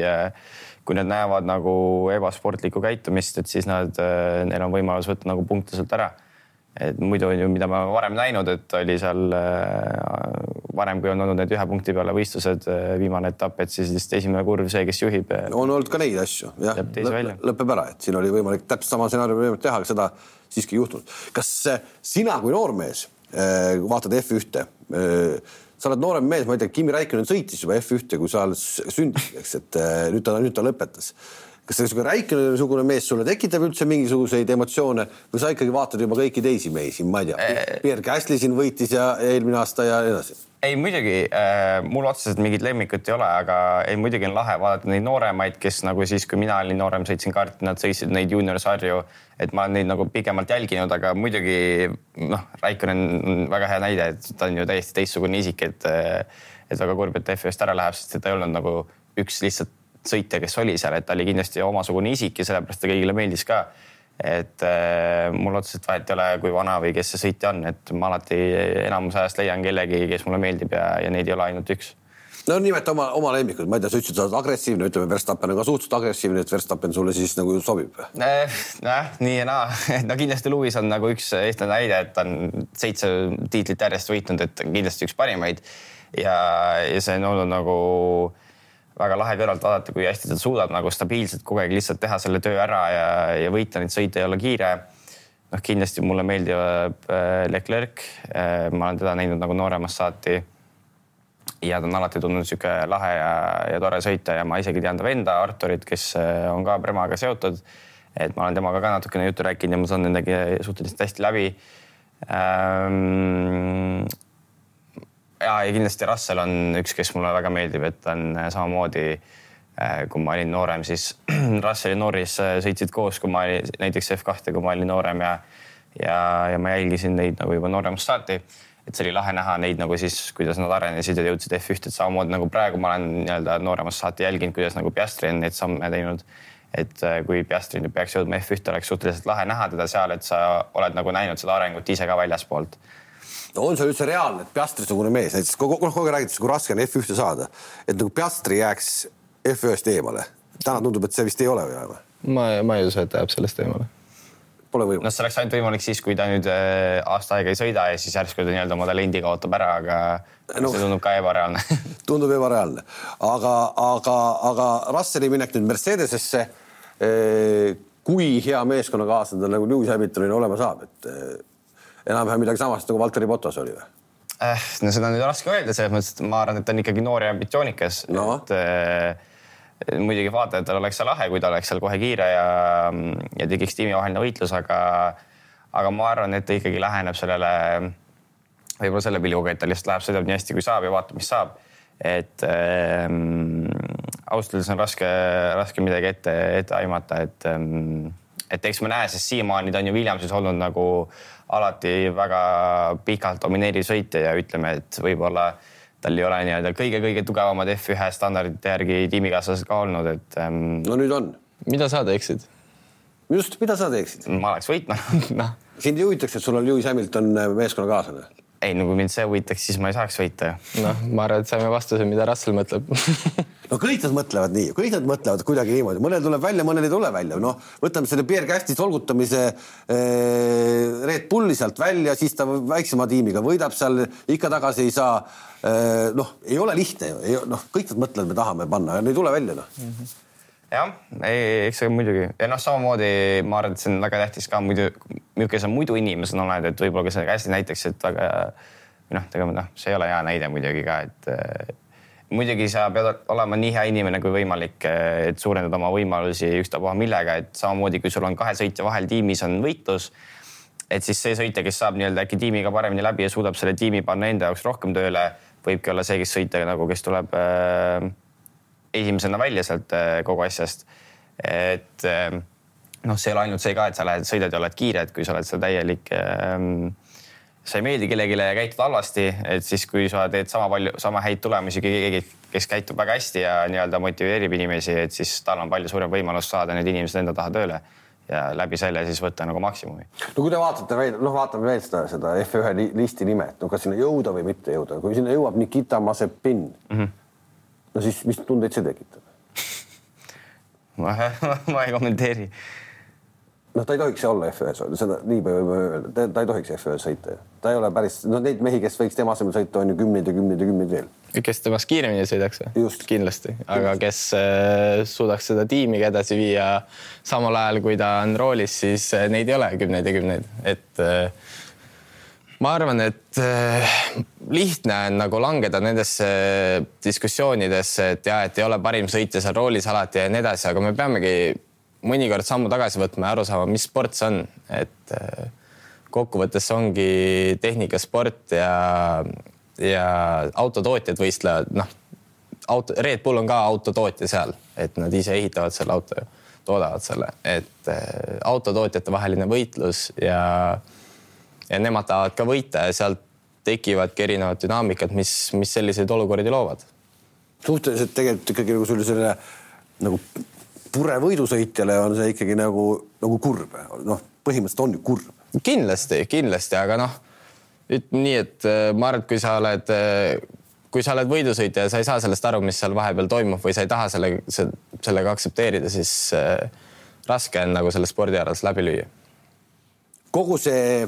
Speaker 3: kui nad näevad nagu ebasportlikku käitumist, et siis nad, neil on võimalus võtta nagu punkte sealt ära. et muidu on ju, mida me varem näinud, et oli seal äh, varem, kui on olnud need ühe punkti peale võistlused, viimane etapp, et siis lihtsalt esimene kurv, see, kes juhib,
Speaker 1: on olnud ka neid asju, jah lõpeb ära, et siin oli võimalik täpselt sama stsenaariumi võimalik teha, aga seda siiski ei juhtunud. kas sina kui noormees vaatad F1-te, sa oled noorem mees, ma ei tea, Kimi Räikkönen sõitis juba F1-te, kui sa alles sündisid, eks, et eh, nüüd ta, nüüd ta lõpetas. Kas niisugune Räikkönen-sugune mees sulle tekitab üldse mingisuguseid emotsioone või sa ikkagi vaatad juba kõiki teisi mehi siin, ma ei tea, Pierre Gasly siin võitis ja eelmine aasta ja nii edasi
Speaker 3: ei muidugi äh, mul otseselt mingit lemmikut ei ole, aga ei muidugi on lahe vaadata neid nooremaid, kes nagu siis, kui mina olin noorem, sõitsin karti, nad sõitsid neid juuniorsarju, et ma olen neid nagu pikemalt jälginud, aga muidugi noh, Raikonen on väga hea näide, et ta on ju täiesti teistsugune isik, et et väga kurb, et F1-st ära läheb, sest ta ei olnud nagu üks lihtsalt sõitja, kes oli seal, et ta oli kindlasti omasugune isik ja sellepärast ta kõigile meeldis ka et äh, mul otseselt vahet ei ole, kui vana või kes see sõitja on, et ma alati enamus ajast leian kellegi, kes mulle meeldib ja, ja neid ei ole ainult üks.
Speaker 1: no nimeta oma, oma lemmikud, ma ei tea, sa ütlesid, sa oled agressiivne, ütleme, Verstappen on ka suhteliselt agressiivne, et Verstappen sulle siis nagu sobib.
Speaker 3: nojah, nii ja naa, [laughs] no kindlasti Lewis on nagu üks eestlane näide, et ta on seitse tiitlit järjest võitnud, et kindlasti üks parimaid ja, ja see on olnud nagu väga lahe kõrvalt vaadata, kui hästi ta suudab nagu stabiilselt kogu aeg lihtsalt teha selle töö ära ja, ja võita neid sõite ja olla kiire noh, kindlasti mulle meeldib äh, Leclerc, ma olen teda näinud nagu nooremast saati ja ta on alati tundnud niisugune lahe ja, ja tore sõita ja ma isegi tean ta venda Arturit, kes äh, on ka Premaga seotud. et ma olen temaga ka natukene juttu rääkinud ja ma saan nendega suhteliselt hästi läbi ähm,. ja, ja kindlasti Russell on üks, kes mulle väga meeldib, et ta on äh, samamoodi äh, kui ma olin noorem, siis [clears throat] Russell ja Norris äh, sõitsid koos, kui ma olin näiteks F2-e, kui ma olin noorem ja ja, ja ma jälgisin neid nagu juba nooremast saati. et see oli lahe näha neid nagu siis, kuidas nad arenesid ja jõudsid F1, et samamoodi nagu praegu ma olen nii-öelda nooremast saati jälginud, kuidas nagu Piastri on neid samme teinud. et kui Piastri nüüd peaks jõudma F1, oleks suhteliselt lahe näha teda seal, et sa oled nagu näinud seda arengut ise ka väljaspoolt
Speaker 1: on see üldse reaalne, et Piastri-sugune mees, näiteks kogu, kogu aeg räägitakse, kui raske on F1-e saada, et nagu Piastri jääks F1-st eemale. täna tundub, et see vist ei ole või?
Speaker 2: ma, ma ei usu, et ta jääb sellest eemale
Speaker 1: pole võimalik.
Speaker 3: noh, see oleks ainult võimalik siis, kui ta nüüd äh, aasta aega ei sõida ja siis järsku ta nii-öelda oma talendi kaotab ära, aga no, see tundub ka ebareaalne [laughs]
Speaker 1: tundub ebareaalne, aga, aga, aga Russeli minek nüüd Mercedesesse. Eh, kui hea meeskonnakaaslane nagu Lewis Hamiltonil olema saab, et eh, enam-vähem midagi samast nagu Valteri Potas oli või?
Speaker 3: Eh, no seda on nüüd raske öelda, selles mõttes, et ma arvan, et ta on ikkagi noor ja ambitsioonikas no., et muidugi vaatajatel oleks see lahe, kui ta oleks seal kohe kiire ja, ja tekiks tiimivaheline võitlus, aga, aga ma arvan, et ta ikkagi läheneb sellele võib-olla selle pilguga, et ta lihtsalt läheb, sõidab nii hästi, kui saab ja vaatab, mis saab. et ähm, ausalt öeldes on raske, raske midagi ette, ette aimata, et ähm, et eks me näe, sest siiamaani ta on ju Williamsis olnud nagu alati väga pikalt domineeriv sõitja ja ütleme, et võib-olla tal ei ole nii-öelda kõige-kõige tugevamad F1 standardite järgi tiimikaaslased ka olnud, et ähm....
Speaker 1: no nüüd on.
Speaker 2: mida sa teeksid?
Speaker 1: just, mida sa teeksid?
Speaker 3: ma oleks võitnud [laughs] noh.
Speaker 1: sind ei huvitaks, et sul on Lewis Hamilton meeskonnakaaslane?
Speaker 3: Ei, no kui mind see huvitaks, siis ma ei saaks võita.
Speaker 2: noh, ma arvan, et saime vastuse, mida Russell mõtleb. [laughs]
Speaker 1: No kõik nad mõtlevad nii, kõik nad mõtlevad kuidagi niimoodi, mõnel tuleb välja, mõnel ei tule välja, noh, võtame selle Pierre Casti solgutamise eh, Red Bulli sealt välja, siis ta väiksema tiimiga võidab seal, ikka tagasi ei saa. Eh,. noh, ei ole lihtne ju, noh, kõik nad mõtlevad, me tahame panna, ei tule välja noh. Mm -hmm
Speaker 3: jah, ei, eks see muidugi. Ja noh, samamoodi ma arvan, et see on väga tähtis ka muidu, milline sa muidu inimesena oled, et võib-olla ka see hästi näiteks, et väga noh, tegelikult noh, see ei ole hea näide muidugi ka, et muidugi sa pead olema nii hea inimene kui võimalik, et suurendada oma võimalusi ükstapuha millega, et samamoodi kui sul on kahe sõitja vahel tiimis on võitlus, et siis see sõitja, kes saab nii-öelda äkki tiimiga paremini läbi ja suudab selle tiimi panna enda jaoks rohkem tööle, võibki olla see, kes sõita nagu, kes tuleb äh, esimesena välja sealt äh, kogu asjast. et äh, noh, see ei ole ainult see ka, et sa lähed, sõidad ja oled kiire, et kui sa oled seal täielik äh, sa ei meeldi kellelegi ja käitud halvasti, et siis, kui sa teed sama palju, sama häid tulemusi kui keegi, kes käitub väga hästi ja nii-öelda motiveerib inimesi, et siis tal on palju suurem võimalus saada need inimesed enda taha tööle ja läbi selle siis võtta nagu maksimumi.
Speaker 1: no kui te vaatate veel, noh, vaatame veel seda, seda F1 listi nime, et no kas sinna jõuda või mitte jõuda, kui sinna jõuab Nikita Mazepin mm, -hmm. No siis mis tundeid see tekitab [laughs]
Speaker 3: ma, ma ei kommenteeri
Speaker 1: noh, ta ei tohiks olla F1-s, seda nii palju võime öelda, ta ei tohiks F1-s sõita. ta ei ole päris, no neid mehi, kes võiks tema asemel sõita, on ju kümneid ja kümneid ja kümneid veel.
Speaker 2: kes temast kiiremini sõidaks või? kindlasti, aga kes äh, suudaks seda tiimi edasi viia samal ajal, kui ta on roolis, siis äh, neid ei ole kümneid ja kümneid, et äh, ma arvan, et äh, lihtne on nagu langeda nendesse diskussioonidesse, et ja et ei ole parim sõitja seal roolis alati ja nii edasi, aga me peamegi mõnikord sammu tagasi võtma ja aru saama, mis sport see on, et äh, kokkuvõttes ongi tehnikasport ja, ja autotootjad võistlevad, noh, auto, Red Bull on ka autotootja seal, et nad ise ehitavad selle auto, toodavad selle, et äh, autotootjate vaheline võitlus ja, ja nemad tahavad ka võita ja sealt tekivadki erinevad dünaamikad, mis, mis selliseid olukordi loovad.
Speaker 1: suhteliselt tegelikult ikkagi nagu selline nagu pure võidusõitjale on see ikkagi nagu, nagu kurb, noh, põhimõtteliselt on ju kurb.
Speaker 2: kindlasti, kindlasti, aga noh, ütleme nii, et äh, ma arvan, et kui sa oled, äh, kui sa oled võidusõitja ja sa ei saa sellest aru, mis seal vahepeal toimub või sa ei taha selle, sellega aktsepteerida, siis äh, raske on nagu selles spordialas läbi lüüa.
Speaker 1: kogu see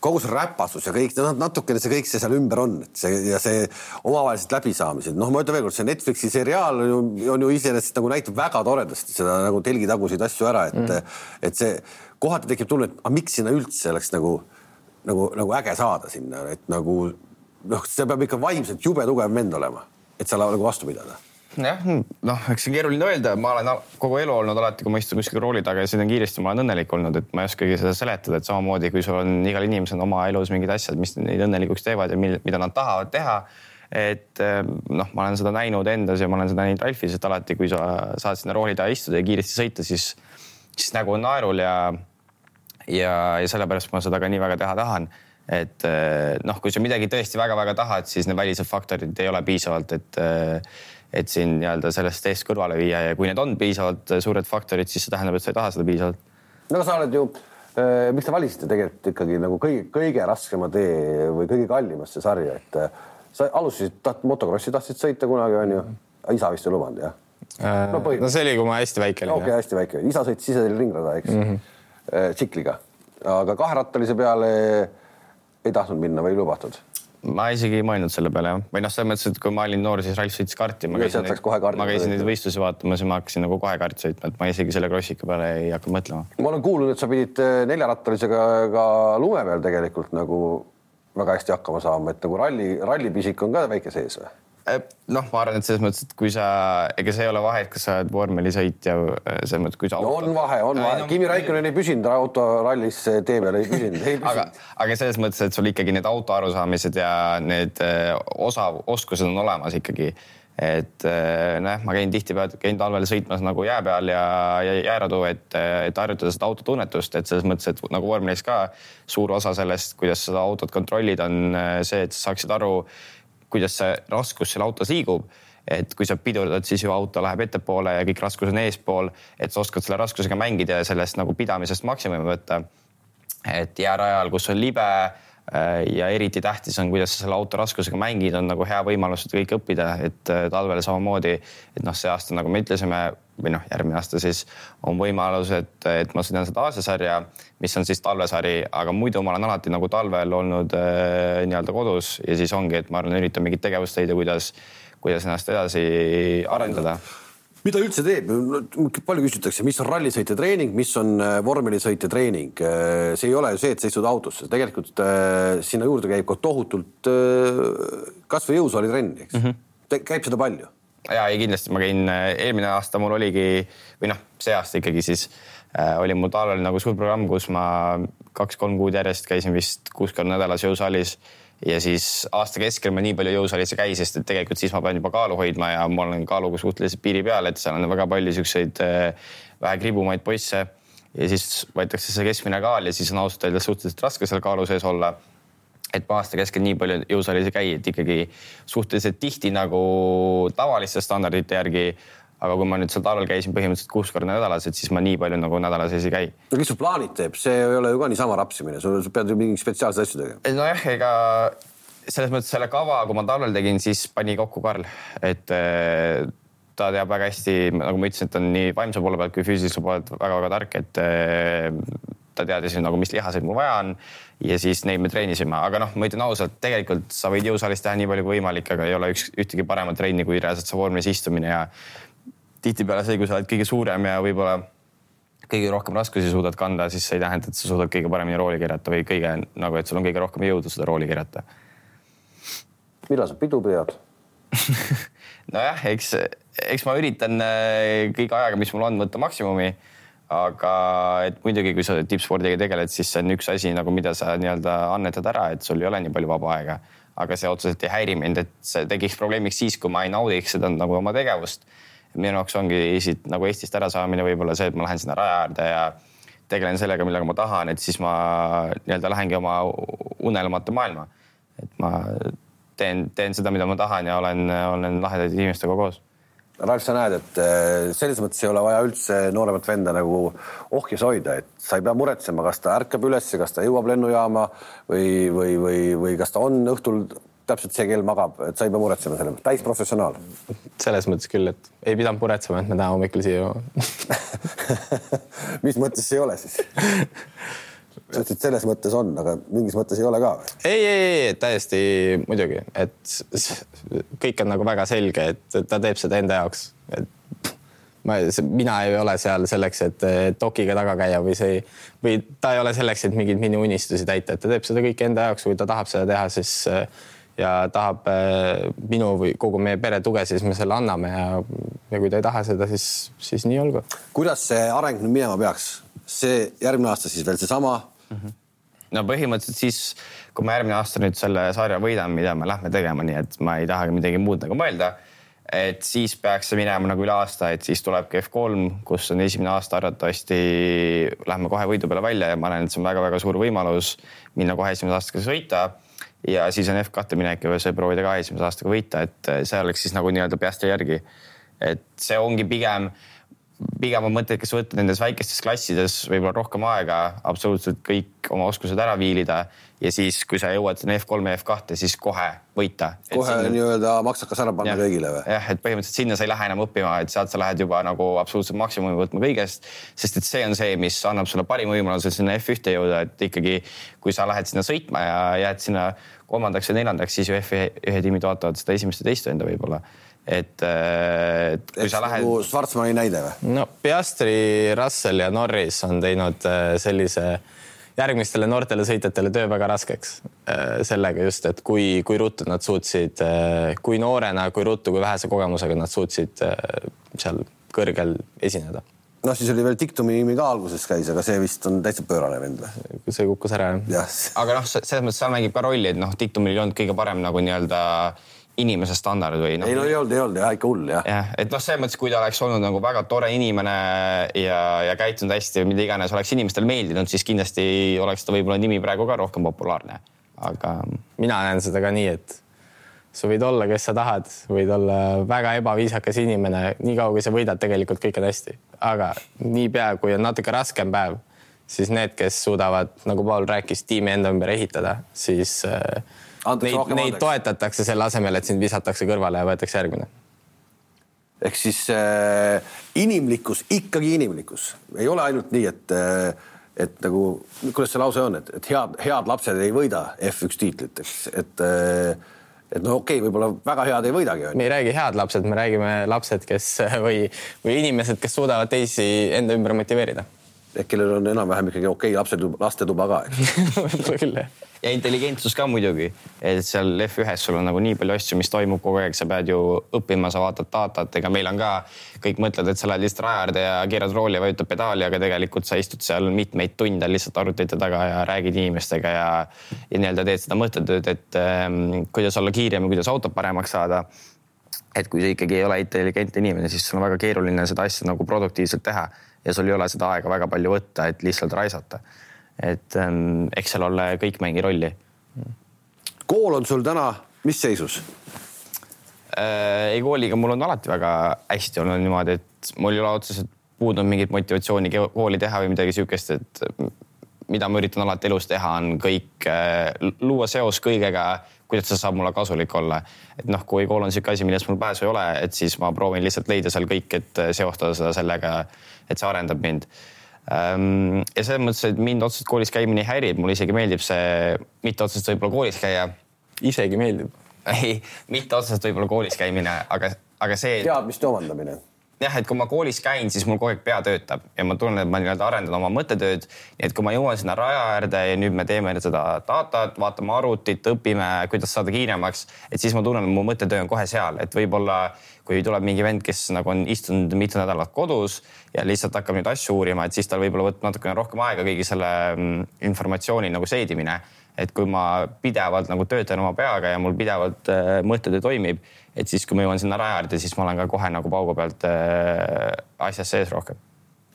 Speaker 1: kogu see räpasus ja kõik, natukene see kõik see seal ümber on, et see ja see omavahelised läbisaamised, noh, ma ütlen veelkord, see Netflixi seriaal on ju, on ju iseenesest nagu näitab väga toredasti seda nagu telgitaguseid asju ära, et mm., et see kohati tekib tunne, et aga miks sinna üldse oleks nagu, nagu, nagu äge saada sinna, et nagu noh, see peab ikka vaimselt jube tugev vend olema, et seal nagu vastu pidada
Speaker 3: jah, noh, eks see on keeruline öelda, ma olen kogu elu olnud alati, kui ma istun kuskil rooli taga ja sõidan kiiresti, ma olen õnnelik olnud, et ma ei oskagi seda seletada, et samamoodi kui sul on igal inimesel oma elus mingid asjad, mis neid õnnelikuks teevad ja mida nad tahavad teha. et eh, noh, ma olen seda näinud endas ja ma olen seda näinud Ralfis, et alati, kui sa saad sinna rooli taha istuda ja kiiresti sõita, siis, siis nägu on naerul ja, ja, ja sellepärast ma seda ka nii väga teha tahan et eh, noh, kui sa midagi tõesti väga-väga tahad, siis need välised faktorid ei ole piisavalt, et eh, et siin nii-öelda sellest teest kõrvale viia ja kui need on piisavalt suured faktorid, siis see tähendab, et sa ei taha seda piisavalt.
Speaker 1: no sa oled ju äh,, miks te valisite tegelikult ikkagi nagu kõige, kõige raskema tee või kõige kallimasse sarja, et äh, sa alustasid, taht-, motokrossi tahtsid sõita kunagi, onju. isa vist ei lubanud, jah?
Speaker 2: no, no see oli, kui ma hästi väike olin.
Speaker 1: okei okay,, hästi väike, isa sõitis siseteele ringrada, eks mm, -hmm. tsikliga, aga kaherattalise peale ei tahtnud minna või ei lubatud?
Speaker 3: Ma isegi ei mõelnud selle peale jah, või noh, selles mõttes, et kui ma olin noor, siis Ralf sõitis karti, ma käisin, neid, ma käisin neid võistlusi vaatamas ja ma hakkasin nagu kohe karti sõitma, et ma isegi selle krossika peale ei hakanud mõtlema.
Speaker 1: ma olen kuulnud, et sa pidid äh, neljarattalisega ka lume peal tegelikult nagu väga hästi hakkama saama, et nagu ralli, rallipisik on ka väike sees või?
Speaker 3: Äh, noh, ma arvan, et selles mõttes, et kui sa, ega see ei ole vahet, kas sa oled vormelisõitja, äh, selles mõttes, kui sa
Speaker 1: no,. on vahe, on vahe no,. Kimi Raikkonen ei püsinud autorallis tee peal, ei püsinud, ei [laughs]
Speaker 3: püsinud. aga, aga selles mõttes, et sul ikkagi need auto arusaamised ja need äh, osa, oskused on olemas ikkagi. et noh, ma käin tihtipeale, käin talvel sõitmas nagu jää peal ja, ja jääradu, et, et harjutada seda autotunnetust, et selles mõttes, et nagu vormelis ka suur osa sellest, kuidas seda autot kontrollida, on see, et sa saaksid aru kuidas see raskus seal autos liigub. et kui sa pidurdad, siis ju auto läheb ettepoole ja kõik raskus on eespool, et sa oskad selle raskusega mängida ja sellest nagu pidamisest maksimumi võtta. et jäärajal, kus on libe ja eriti tähtis on, kuidas sa selle auto raskusega mängid, on nagu hea võimalus seda kõike õppida, et äh, talvel samamoodi, et noh, see aasta, nagu me ütlesime või noh, järgmine aasta siis on võimalus, et, et ma sõidan seda Aasia sarja, mis on siis talvesari, aga muidu ma olen alati nagu talvel olnud äh, nii-öelda kodus ja siis ongi, et ma arvan, üritan mingit tegevust leida, kuidas, kuidas ennast edasi arendada
Speaker 1: mida üldse teeb, palju küsitakse, mis on rallisõitja treening, mis on äh, vormelisõitja treening. Äh, see ei ole ju see, et sa istud autosse, tegelikult äh, sinna juurde käib ka tohutult kasvõi jõusaalitrenn, eks mm. -hmm. käib seda palju
Speaker 3: ja ei kindlasti ma käin, eelmine aasta mul oligi või noh, see aasta ikkagi siis oli mul talvel nagu suur programm, kus ma kaks-kolm kuud järjest käisin vist kuus korda nädalas jõusaalis ja siis aasta keskel ma nii palju jõusaalis ei käi, sest et tegelikult siis ma pean juba kaalu hoidma ja ma olen kaaluga suhteliselt piiri peal, et seal on väga palju siukseid äh, vähe kribumaid poisse ja siis võetakse see keskmine kaal ja siis on ausalt öeldes suhteliselt raske seal kaalu sees olla et ma aasta keskel nii palju jõusaalis ei käi, et ikkagi suhteliselt tihti nagu tavaliste standardite järgi. Aga kui ma nüüd seal talvel käisin põhimõtteliselt kuus korda nädalas, et siis ma nii palju nagu nädala sees ei käi.
Speaker 1: no kes sul plaanid teeb, see ei ole ju ka niisama rapsimine, sa pead ju mingeid spetsiaalseid asju tegema.
Speaker 3: nojah, ega selles mõttes selle kava, kui ma talvel tegin, siis pani kokku Karl, et eh, ta teab väga hästi, nagu ma ütlesin, et on nii vaimse poole pealt kui füüsilise poole pealt väga-väga tark, et eh, ta teadis nagu, mis lihaseid mul vaja on ja siis neid me treenisime, aga noh, ma ütlen ausalt, tegelikult sa võid jõusaalis teha nii palju kui võimalik, aga ei ole üks, ühtegi paremat trenni kui reaalselt see vormelis istumine ja tihtipeale see, kui sa oled kõige suurem ja võib-olla kõige rohkem raskusi suudad kanda, siis see ei tähenda, et sa suudad kõige paremini rooli keerata või kõige nagu, et sul on kõige rohkem jõudu seda rooli keerata.
Speaker 1: millal sa pidu pead [laughs]
Speaker 3: nojah, eks, eks ma üritan äh, kõige ajaga, mis mul on, võtta maksimumi aga et muidugi, kui sa tippspordiga tegeled, siis see on üks asi nagu, mida sa nii-öelda annetad ära, et sul ei ole nii palju vaba aega. aga see otseselt ei häiri mind, et see tekiks probleemiks siis, kui ma ei naudiks seda nagu oma tegevust. Minu jaoks ongi siit nagu Eestist ärasaamine võib-olla see, et ma lähen sinna raja äärde ja tegelen sellega, millega ma tahan, et siis ma nii-öelda lähengi oma unelmate maailma. et ma teen, teen seda, mida ma tahan ja olen, olen lahedate inimestega koos
Speaker 1: Ralf, sa näed, et äh, selles mõttes ei ole vaja üldse nooremat venda nagu ohjes hoida, et sa ei pea muretsema, kas ta ärkab üles, kas ta jõuab lennujaama või, või, või, või kas ta on õhtul täpselt see kell magab, et sa ei pea muretsema selle, täisprofessionaal.
Speaker 2: selles mõttes küll, et ei pidanud muretsema, et me täna hommikul siia [laughs]
Speaker 1: mis mõttes ei ole siis? Sa ütlesid, selles mõttes on, aga mingis mõttes ei ole ka
Speaker 2: ei, ei, ei täiesti muidugi, et kõik on nagu väga selge, et ta teeb seda enda jaoks, et ma, mina ei ole seal selleks, et dokiga taga käia või see või ta ei ole selleks, et mingeid minu unistusi täita, et ta teeb seda kõike enda jaoks, kui ta tahab seda teha, siis ja tahab minu või kogu meie pere tuge, siis me selle anname ja, ja kui ta ei taha seda, siis, siis nii olgu.
Speaker 1: kuidas see areng nüüd minema peaks? see järgmine aasta siis veel seesama mm. -hmm.
Speaker 3: no põhimõtteliselt siis, kui ma järgmine aasta nüüd selle sarja võidan, mida me lähme tegema, nii et ma ei tahagi midagi muud nagu mõelda. et siis peaks see minema nagu üle aasta, et siis tulebki F3, kus on esimene aasta arvatavasti, lähme kohe võidu peale välja ja ma näen, et see on väga-väga suur võimalus minna kohe esimese aastaga sõita. Ja siis on F2 minek ja see proovida ka esimese aastaga võita, et see oleks siis nagu nii-öelda Piastri järgi. et see ongi pigem pigem on mõttekas võtta nendes väikestes klassides võib-olla rohkem aega, absoluutselt kõik oma oskused ära viilida ja siis, kui sa jõuad sinna F3 ja F2, siis kohe võita.
Speaker 1: kohe sinna... nii-öelda maksakas ära panna kõigile või?
Speaker 3: jah, et põhimõtteliselt sinna sa ei lähe enam õppima, et sealt sa lähed juba nagu absoluutselt maksimumi võtma kõigest, sest et see on see, mis annab sulle parima võimaluse sinna F1-te jõuda, et ikkagi kui sa lähed sinna sõitma ja jääd sinna kolmandaks ja neljandaks, siis ju F1 tiimid vaatavad seda esimest ja teist venda võib-olla et,
Speaker 1: äh, et kui Eks sa lähed. Nagu Schwarzmanni näide või?
Speaker 2: no Piastri, Russell ja Norris on teinud äh, sellise järgmistele noortele sõitjatele töö väga raskeks äh, sellega just, et kui, kui ruttu nad suutsid, kui noorena, kui ruttu, kui vähese kogemusega nad suutsid seal kõrgel esineda.
Speaker 1: noh, siis oli veel Diktumi nimi ka alguses käis, aga see vist on täitsa pöörane vend või?
Speaker 2: see kukkus ära jah.
Speaker 3: aga noh, selles mõttes seal mängib ka rolli, et noh, Diktumil ei olnud kõige parem nagu nii-öelda äh, inimese standard või
Speaker 1: no,? ei no ei olnud, ei olnud jah, ikka hull jah.
Speaker 3: jah, et noh, selles mõttes, kui ta oleks olnud nagu väga tore inimene ja, ja käitunud hästi või mida iganes, oleks inimestele meeldinud, siis kindlasti oleks ta võib-olla nimi praegu ka rohkem populaarne. aga
Speaker 2: mina näen seda ka nii, et sa võid olla, kes sa tahad, võid olla väga ebaviisakas inimene, niikaua kui sa võidad, tegelikult kõik on hästi. aga niipea, kui on natuke raskem päev, siis need, kes suudavad, nagu Paul rääkis, tiimi enda ümber ehitada, siis äh, neid, neid toetatakse selle asemel, et sind visatakse kõrvale ja võetakse järgmine.
Speaker 1: ehk siis äh, inimlikkus, ikkagi inimlikkus, ei ole ainult nii, et äh, et nagu, kuidas see lause on, et, et head, head lapsed ei võida F1 tiitlit, eks, et äh, et no okei okay,, võib-olla väga head ei võidagi.
Speaker 2: me ei räägi head lapsed, me räägime lapsed, kes või, või inimesed, kes suudavad teisi enda ümber motiveerida.
Speaker 1: Ehk kellel on enam-vähem ikkagi okei okay, lapse, lastetuba ka, eks. [laughs]
Speaker 2: Võib-olla küll jah.
Speaker 3: Ja intelligentsus ka muidugi, et seal F1-s sul on nagu nii palju asju, mis toimub kogu aeg, sa pead ju õppima, sa vaatad datat, ega meil on ka, kõik mõtlevad, et sa lähed lihtsalt raja äärde ja keerad rooli ja vajutad pedaali, aga tegelikult sa istud seal mitmeid tunde lihtsalt arvutite taga ja räägid inimestega ja, ja nii-öelda teed seda mõttetööd, et ähm, kuidas olla kiirem ja kuidas autot paremaks saada. Et kui sa ikkagi ei ole intelligentne inimene, siis sul on väga keeruline seda asja nagu produktiivselt teha ja sul ei ole seda aega väga palju võtta, et lihtsalt raisata et ähm, eks seal ole kõik mängi rolli.
Speaker 1: kool on sul täna mis seisus
Speaker 3: äh,? ei, kooliga mul on alati väga hästi olnud niimoodi, et mul ei ole otseselt puudunud mingit motivatsiooni kooli teha või midagi sihukest, et mida ma üritan alati elus teha, on kõik äh, luua seos kõigega, kuidas see saab mulle kasulik olla. et noh, kui kool on niisugune asi, millest mul pääsu ei ole, et siis ma proovin lihtsalt leida seal kõik, et seostada seda sellega, et see arendab mind Ehm, ja selles mõttes, et mind otseselt koolis käimine ei häiri, mulle isegi meeldib see mitte otseselt võib-olla koolis käia.
Speaker 2: isegi meeldib? [laughs]
Speaker 3: ei, mitte otseselt võib-olla koolis käimine, aga, aga see.
Speaker 1: teadmiste omandamine
Speaker 3: jah, et kui ma koolis käin, siis mul kogu aeg pea töötab ja ma tunnen, et ma nii-öelda arendan oma mõttetööd. et kui ma jõuan sinna raja äärde ja nüüd me teeme seda datat, vaatame arvutit, õpime, kuidas saada kiiremaks, et siis ma tunnen, et mu mõttetöö on kohe seal, et võib-olla kui tuleb mingi vend, kes nagu on istunud mitu nädalat kodus ja lihtsalt hakkab nüüd asju uurima, et siis tal võib-olla võtab natukene rohkem aega kõigi selle mm, informatsiooni nagu seedimine et kui ma pidevalt nagu töötan oma peaga ja mul pidevalt äh, mõttetöö toimib, et siis, kui ma jõuan sinna raja äärde, siis ma olen ka kohe nagu paugu pealt äh, asjas sees rohkem.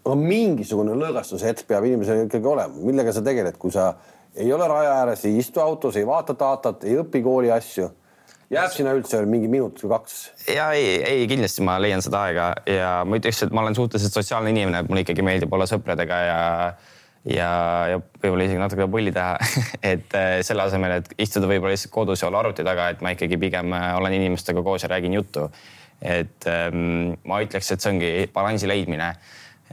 Speaker 1: aga mingisugune lõõgastuse hetk peab inimesel ikkagi olema, millega sa tegeled, kui sa ei ole raja ääres, ei istu autos, ei vaata datat, ei õpi kooli asju jääb sinna üldse veel mingi minut või kaks?
Speaker 3: ja ei, ei kindlasti ma leian seda aega ja ma ütleks, et ma olen suhteliselt sotsiaalne inimene, et mulle ikkagi meeldib olla sõpradega ja ja, ja võib-olla isegi natuke pulli teha [laughs] et äh, selle asemel, et istuda võib-olla lihtsalt kodus ja olla arvuti taga, et ma ikkagi pigem äh, olen inimestega koos ja räägin juttu. et ähm, ma ütleks, et see ongi balansi leidmine.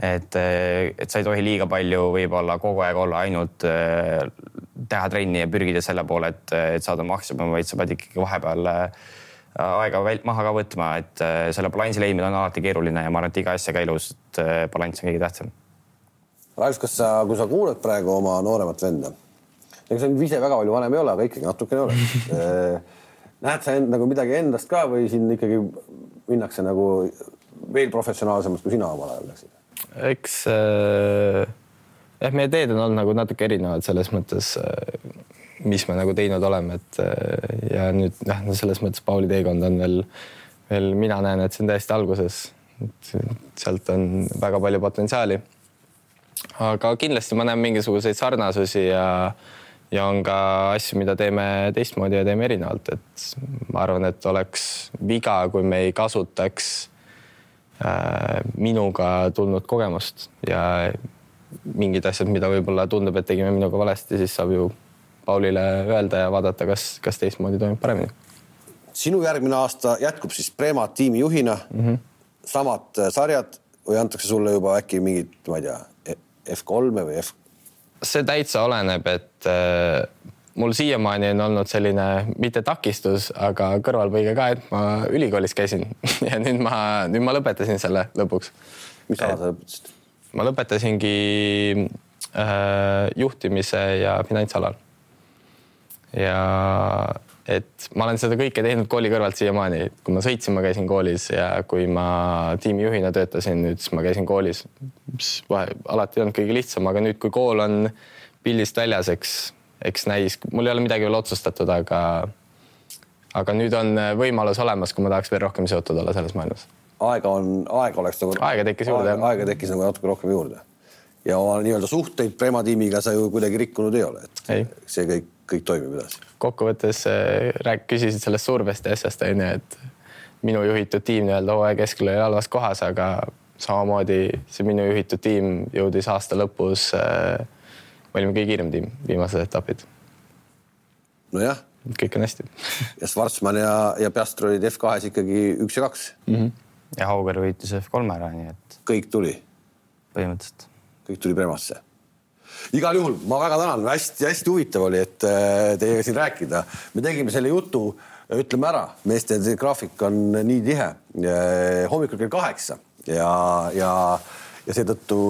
Speaker 3: et, äh, et sa ei tohi liiga palju võib-olla kogu aeg olla ainult teha trenni ja pürgida selle poole, et, et saada maksimum, vaid sa pead ikkagi vahepeal aega maha ka võtma, et selle balansi leidmine on alati keeruline ja ma arvan, et iga asjaga elus balanss on kõige tähtsam
Speaker 1: Ralf, kas sa, kui sa kuulad praegu oma nooremat venda, ega sa ise väga palju vanem ei ole, aga ikkagi natukene oled [laughs] eh, näed sa end, nagu midagi endast ka või siin ikkagi minnakse nagu veel professionaalsemaks, kui sina omal ajal läksid?
Speaker 2: eks äh, jah, meie teed on olnud nagu natuke erinevad selles mõttes äh,, mis me nagu teinud oleme, et äh, ja nüüd jah, selles mõttes Pauli teekond on veel, veel mina näen, et see on täiesti alguses. sealt on väga palju potentsiaali. Aga kindlasti ma näen mingisuguseid sarnasusi ja, ja on ka asju, mida teeme teistmoodi ja teeme erinevalt, et ma arvan, et oleks viga, kui me ei kasutaks äh, minuga tulnud kogemust ja mingid asjad, mida võib-olla tundub, et tegime minuga valesti, siis saab ju Paulile öelda ja vaadata, kas, kas teistmoodi toimub paremini.
Speaker 1: sinu järgmine aasta jätkub siis Prema tiimi juhina mm, -hmm. samad äh, sarjad või antakse sulle juba äkki mingid, ma ei tea, F3-e või F?
Speaker 2: see täitsa oleneb, et äh, mul siiamaani on olnud selline mitte takistus, aga kõrvalpõige ka, et ma ülikoolis käisin [laughs] ja nüüd ma, nüüd ma lõpetasin selle lõpuks.
Speaker 1: mis ala sa lõpetasid?
Speaker 2: ma lõpetasingi äh, juhtimise ja finantsalal. ja et ma olen seda kõike teinud kooli kõrvalt siiamaani, kui ma sõitsin, ma käisin koolis ja kui ma tiimijuhina töötasin, nüüd siis ma käisin koolis, mis vahe alati ei olnud kõige lihtsam, aga nüüd, kui kool on pildist väljas, eks, eks näis, mul ei ole midagi veel otsustatud, aga aga nüüd on võimalus olemas, kui ma tahaks veel rohkem seotud olla selles maailmas
Speaker 1: aega on, aega oleks nagu.
Speaker 2: aega tekkis juurde.
Speaker 1: aega tekkis nagu natuke rohkem juurde. ja oma nii-öelda suhteid Prema tiimiga sa ju kuidagi rikkunud ei ole, et ei. see kõik, kõik toimib edasi.
Speaker 2: kokkuvõttes äh, rääk-, küsisid sellest survest ja asjast onju, et minu juhitud tiim nii-öelda hooaja keskel oli halvas kohas, aga samamoodi see minu juhitud tiim jõudis aasta lõpus äh,. me olime kõige kiirem tiim, viimased etapid.
Speaker 1: nojah.
Speaker 2: kõik on hästi
Speaker 1: ja Schwarzmann ja, ja Piastri olid F2-s ikkagi üks ja kaks mm. -hmm
Speaker 3: ja Hauger võitis F3 ära, nii et.
Speaker 1: kõik tuli?
Speaker 3: põhimõtteliselt.
Speaker 1: kõik tuli Premasse? Igal juhul ma väga tänan hästi,, hästi-hästi huvitav oli, et äh, teiega siin rääkida. me tegime selle jutu, ütleme ära, meeste graafik on nii tihe äh, hommikul kell kaheksa ja, ja, ja seetõttu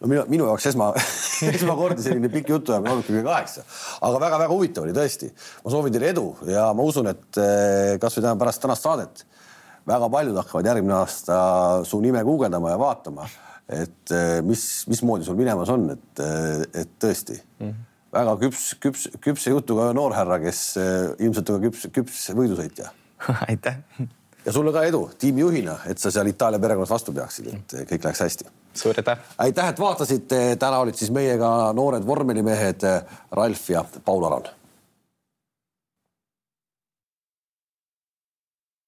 Speaker 1: no minu, minu jaoks esma [laughs] esmakordne selline pikk jutuajamine hommikul kell kaheksa, aga väga-väga huvitav oli tõesti. ma soovin teile edu ja ma usun, et äh, kasvõi täna pärast tänast saadet väga paljud hakkavad järgmine aasta su nime guugeldama ja vaatama, et eh, mis, mismoodi sul minemas on, et, eh, et tõesti mm -hmm. väga küps, küps, küpse jutuga noorhärra, kes eh, ilmselt on ka küps, küps võidusõitja [laughs]
Speaker 3: aitäh.
Speaker 1: ja sulle ka edu tiimijuhina, et sa seal Itaalia perekonnas vastu peaksid, et kõik läheks hästi.
Speaker 2: suur aitäh.
Speaker 1: aitäh, et vaatasite, täna olid siis meiega noored vormelimehed Ralf ja Paul Aron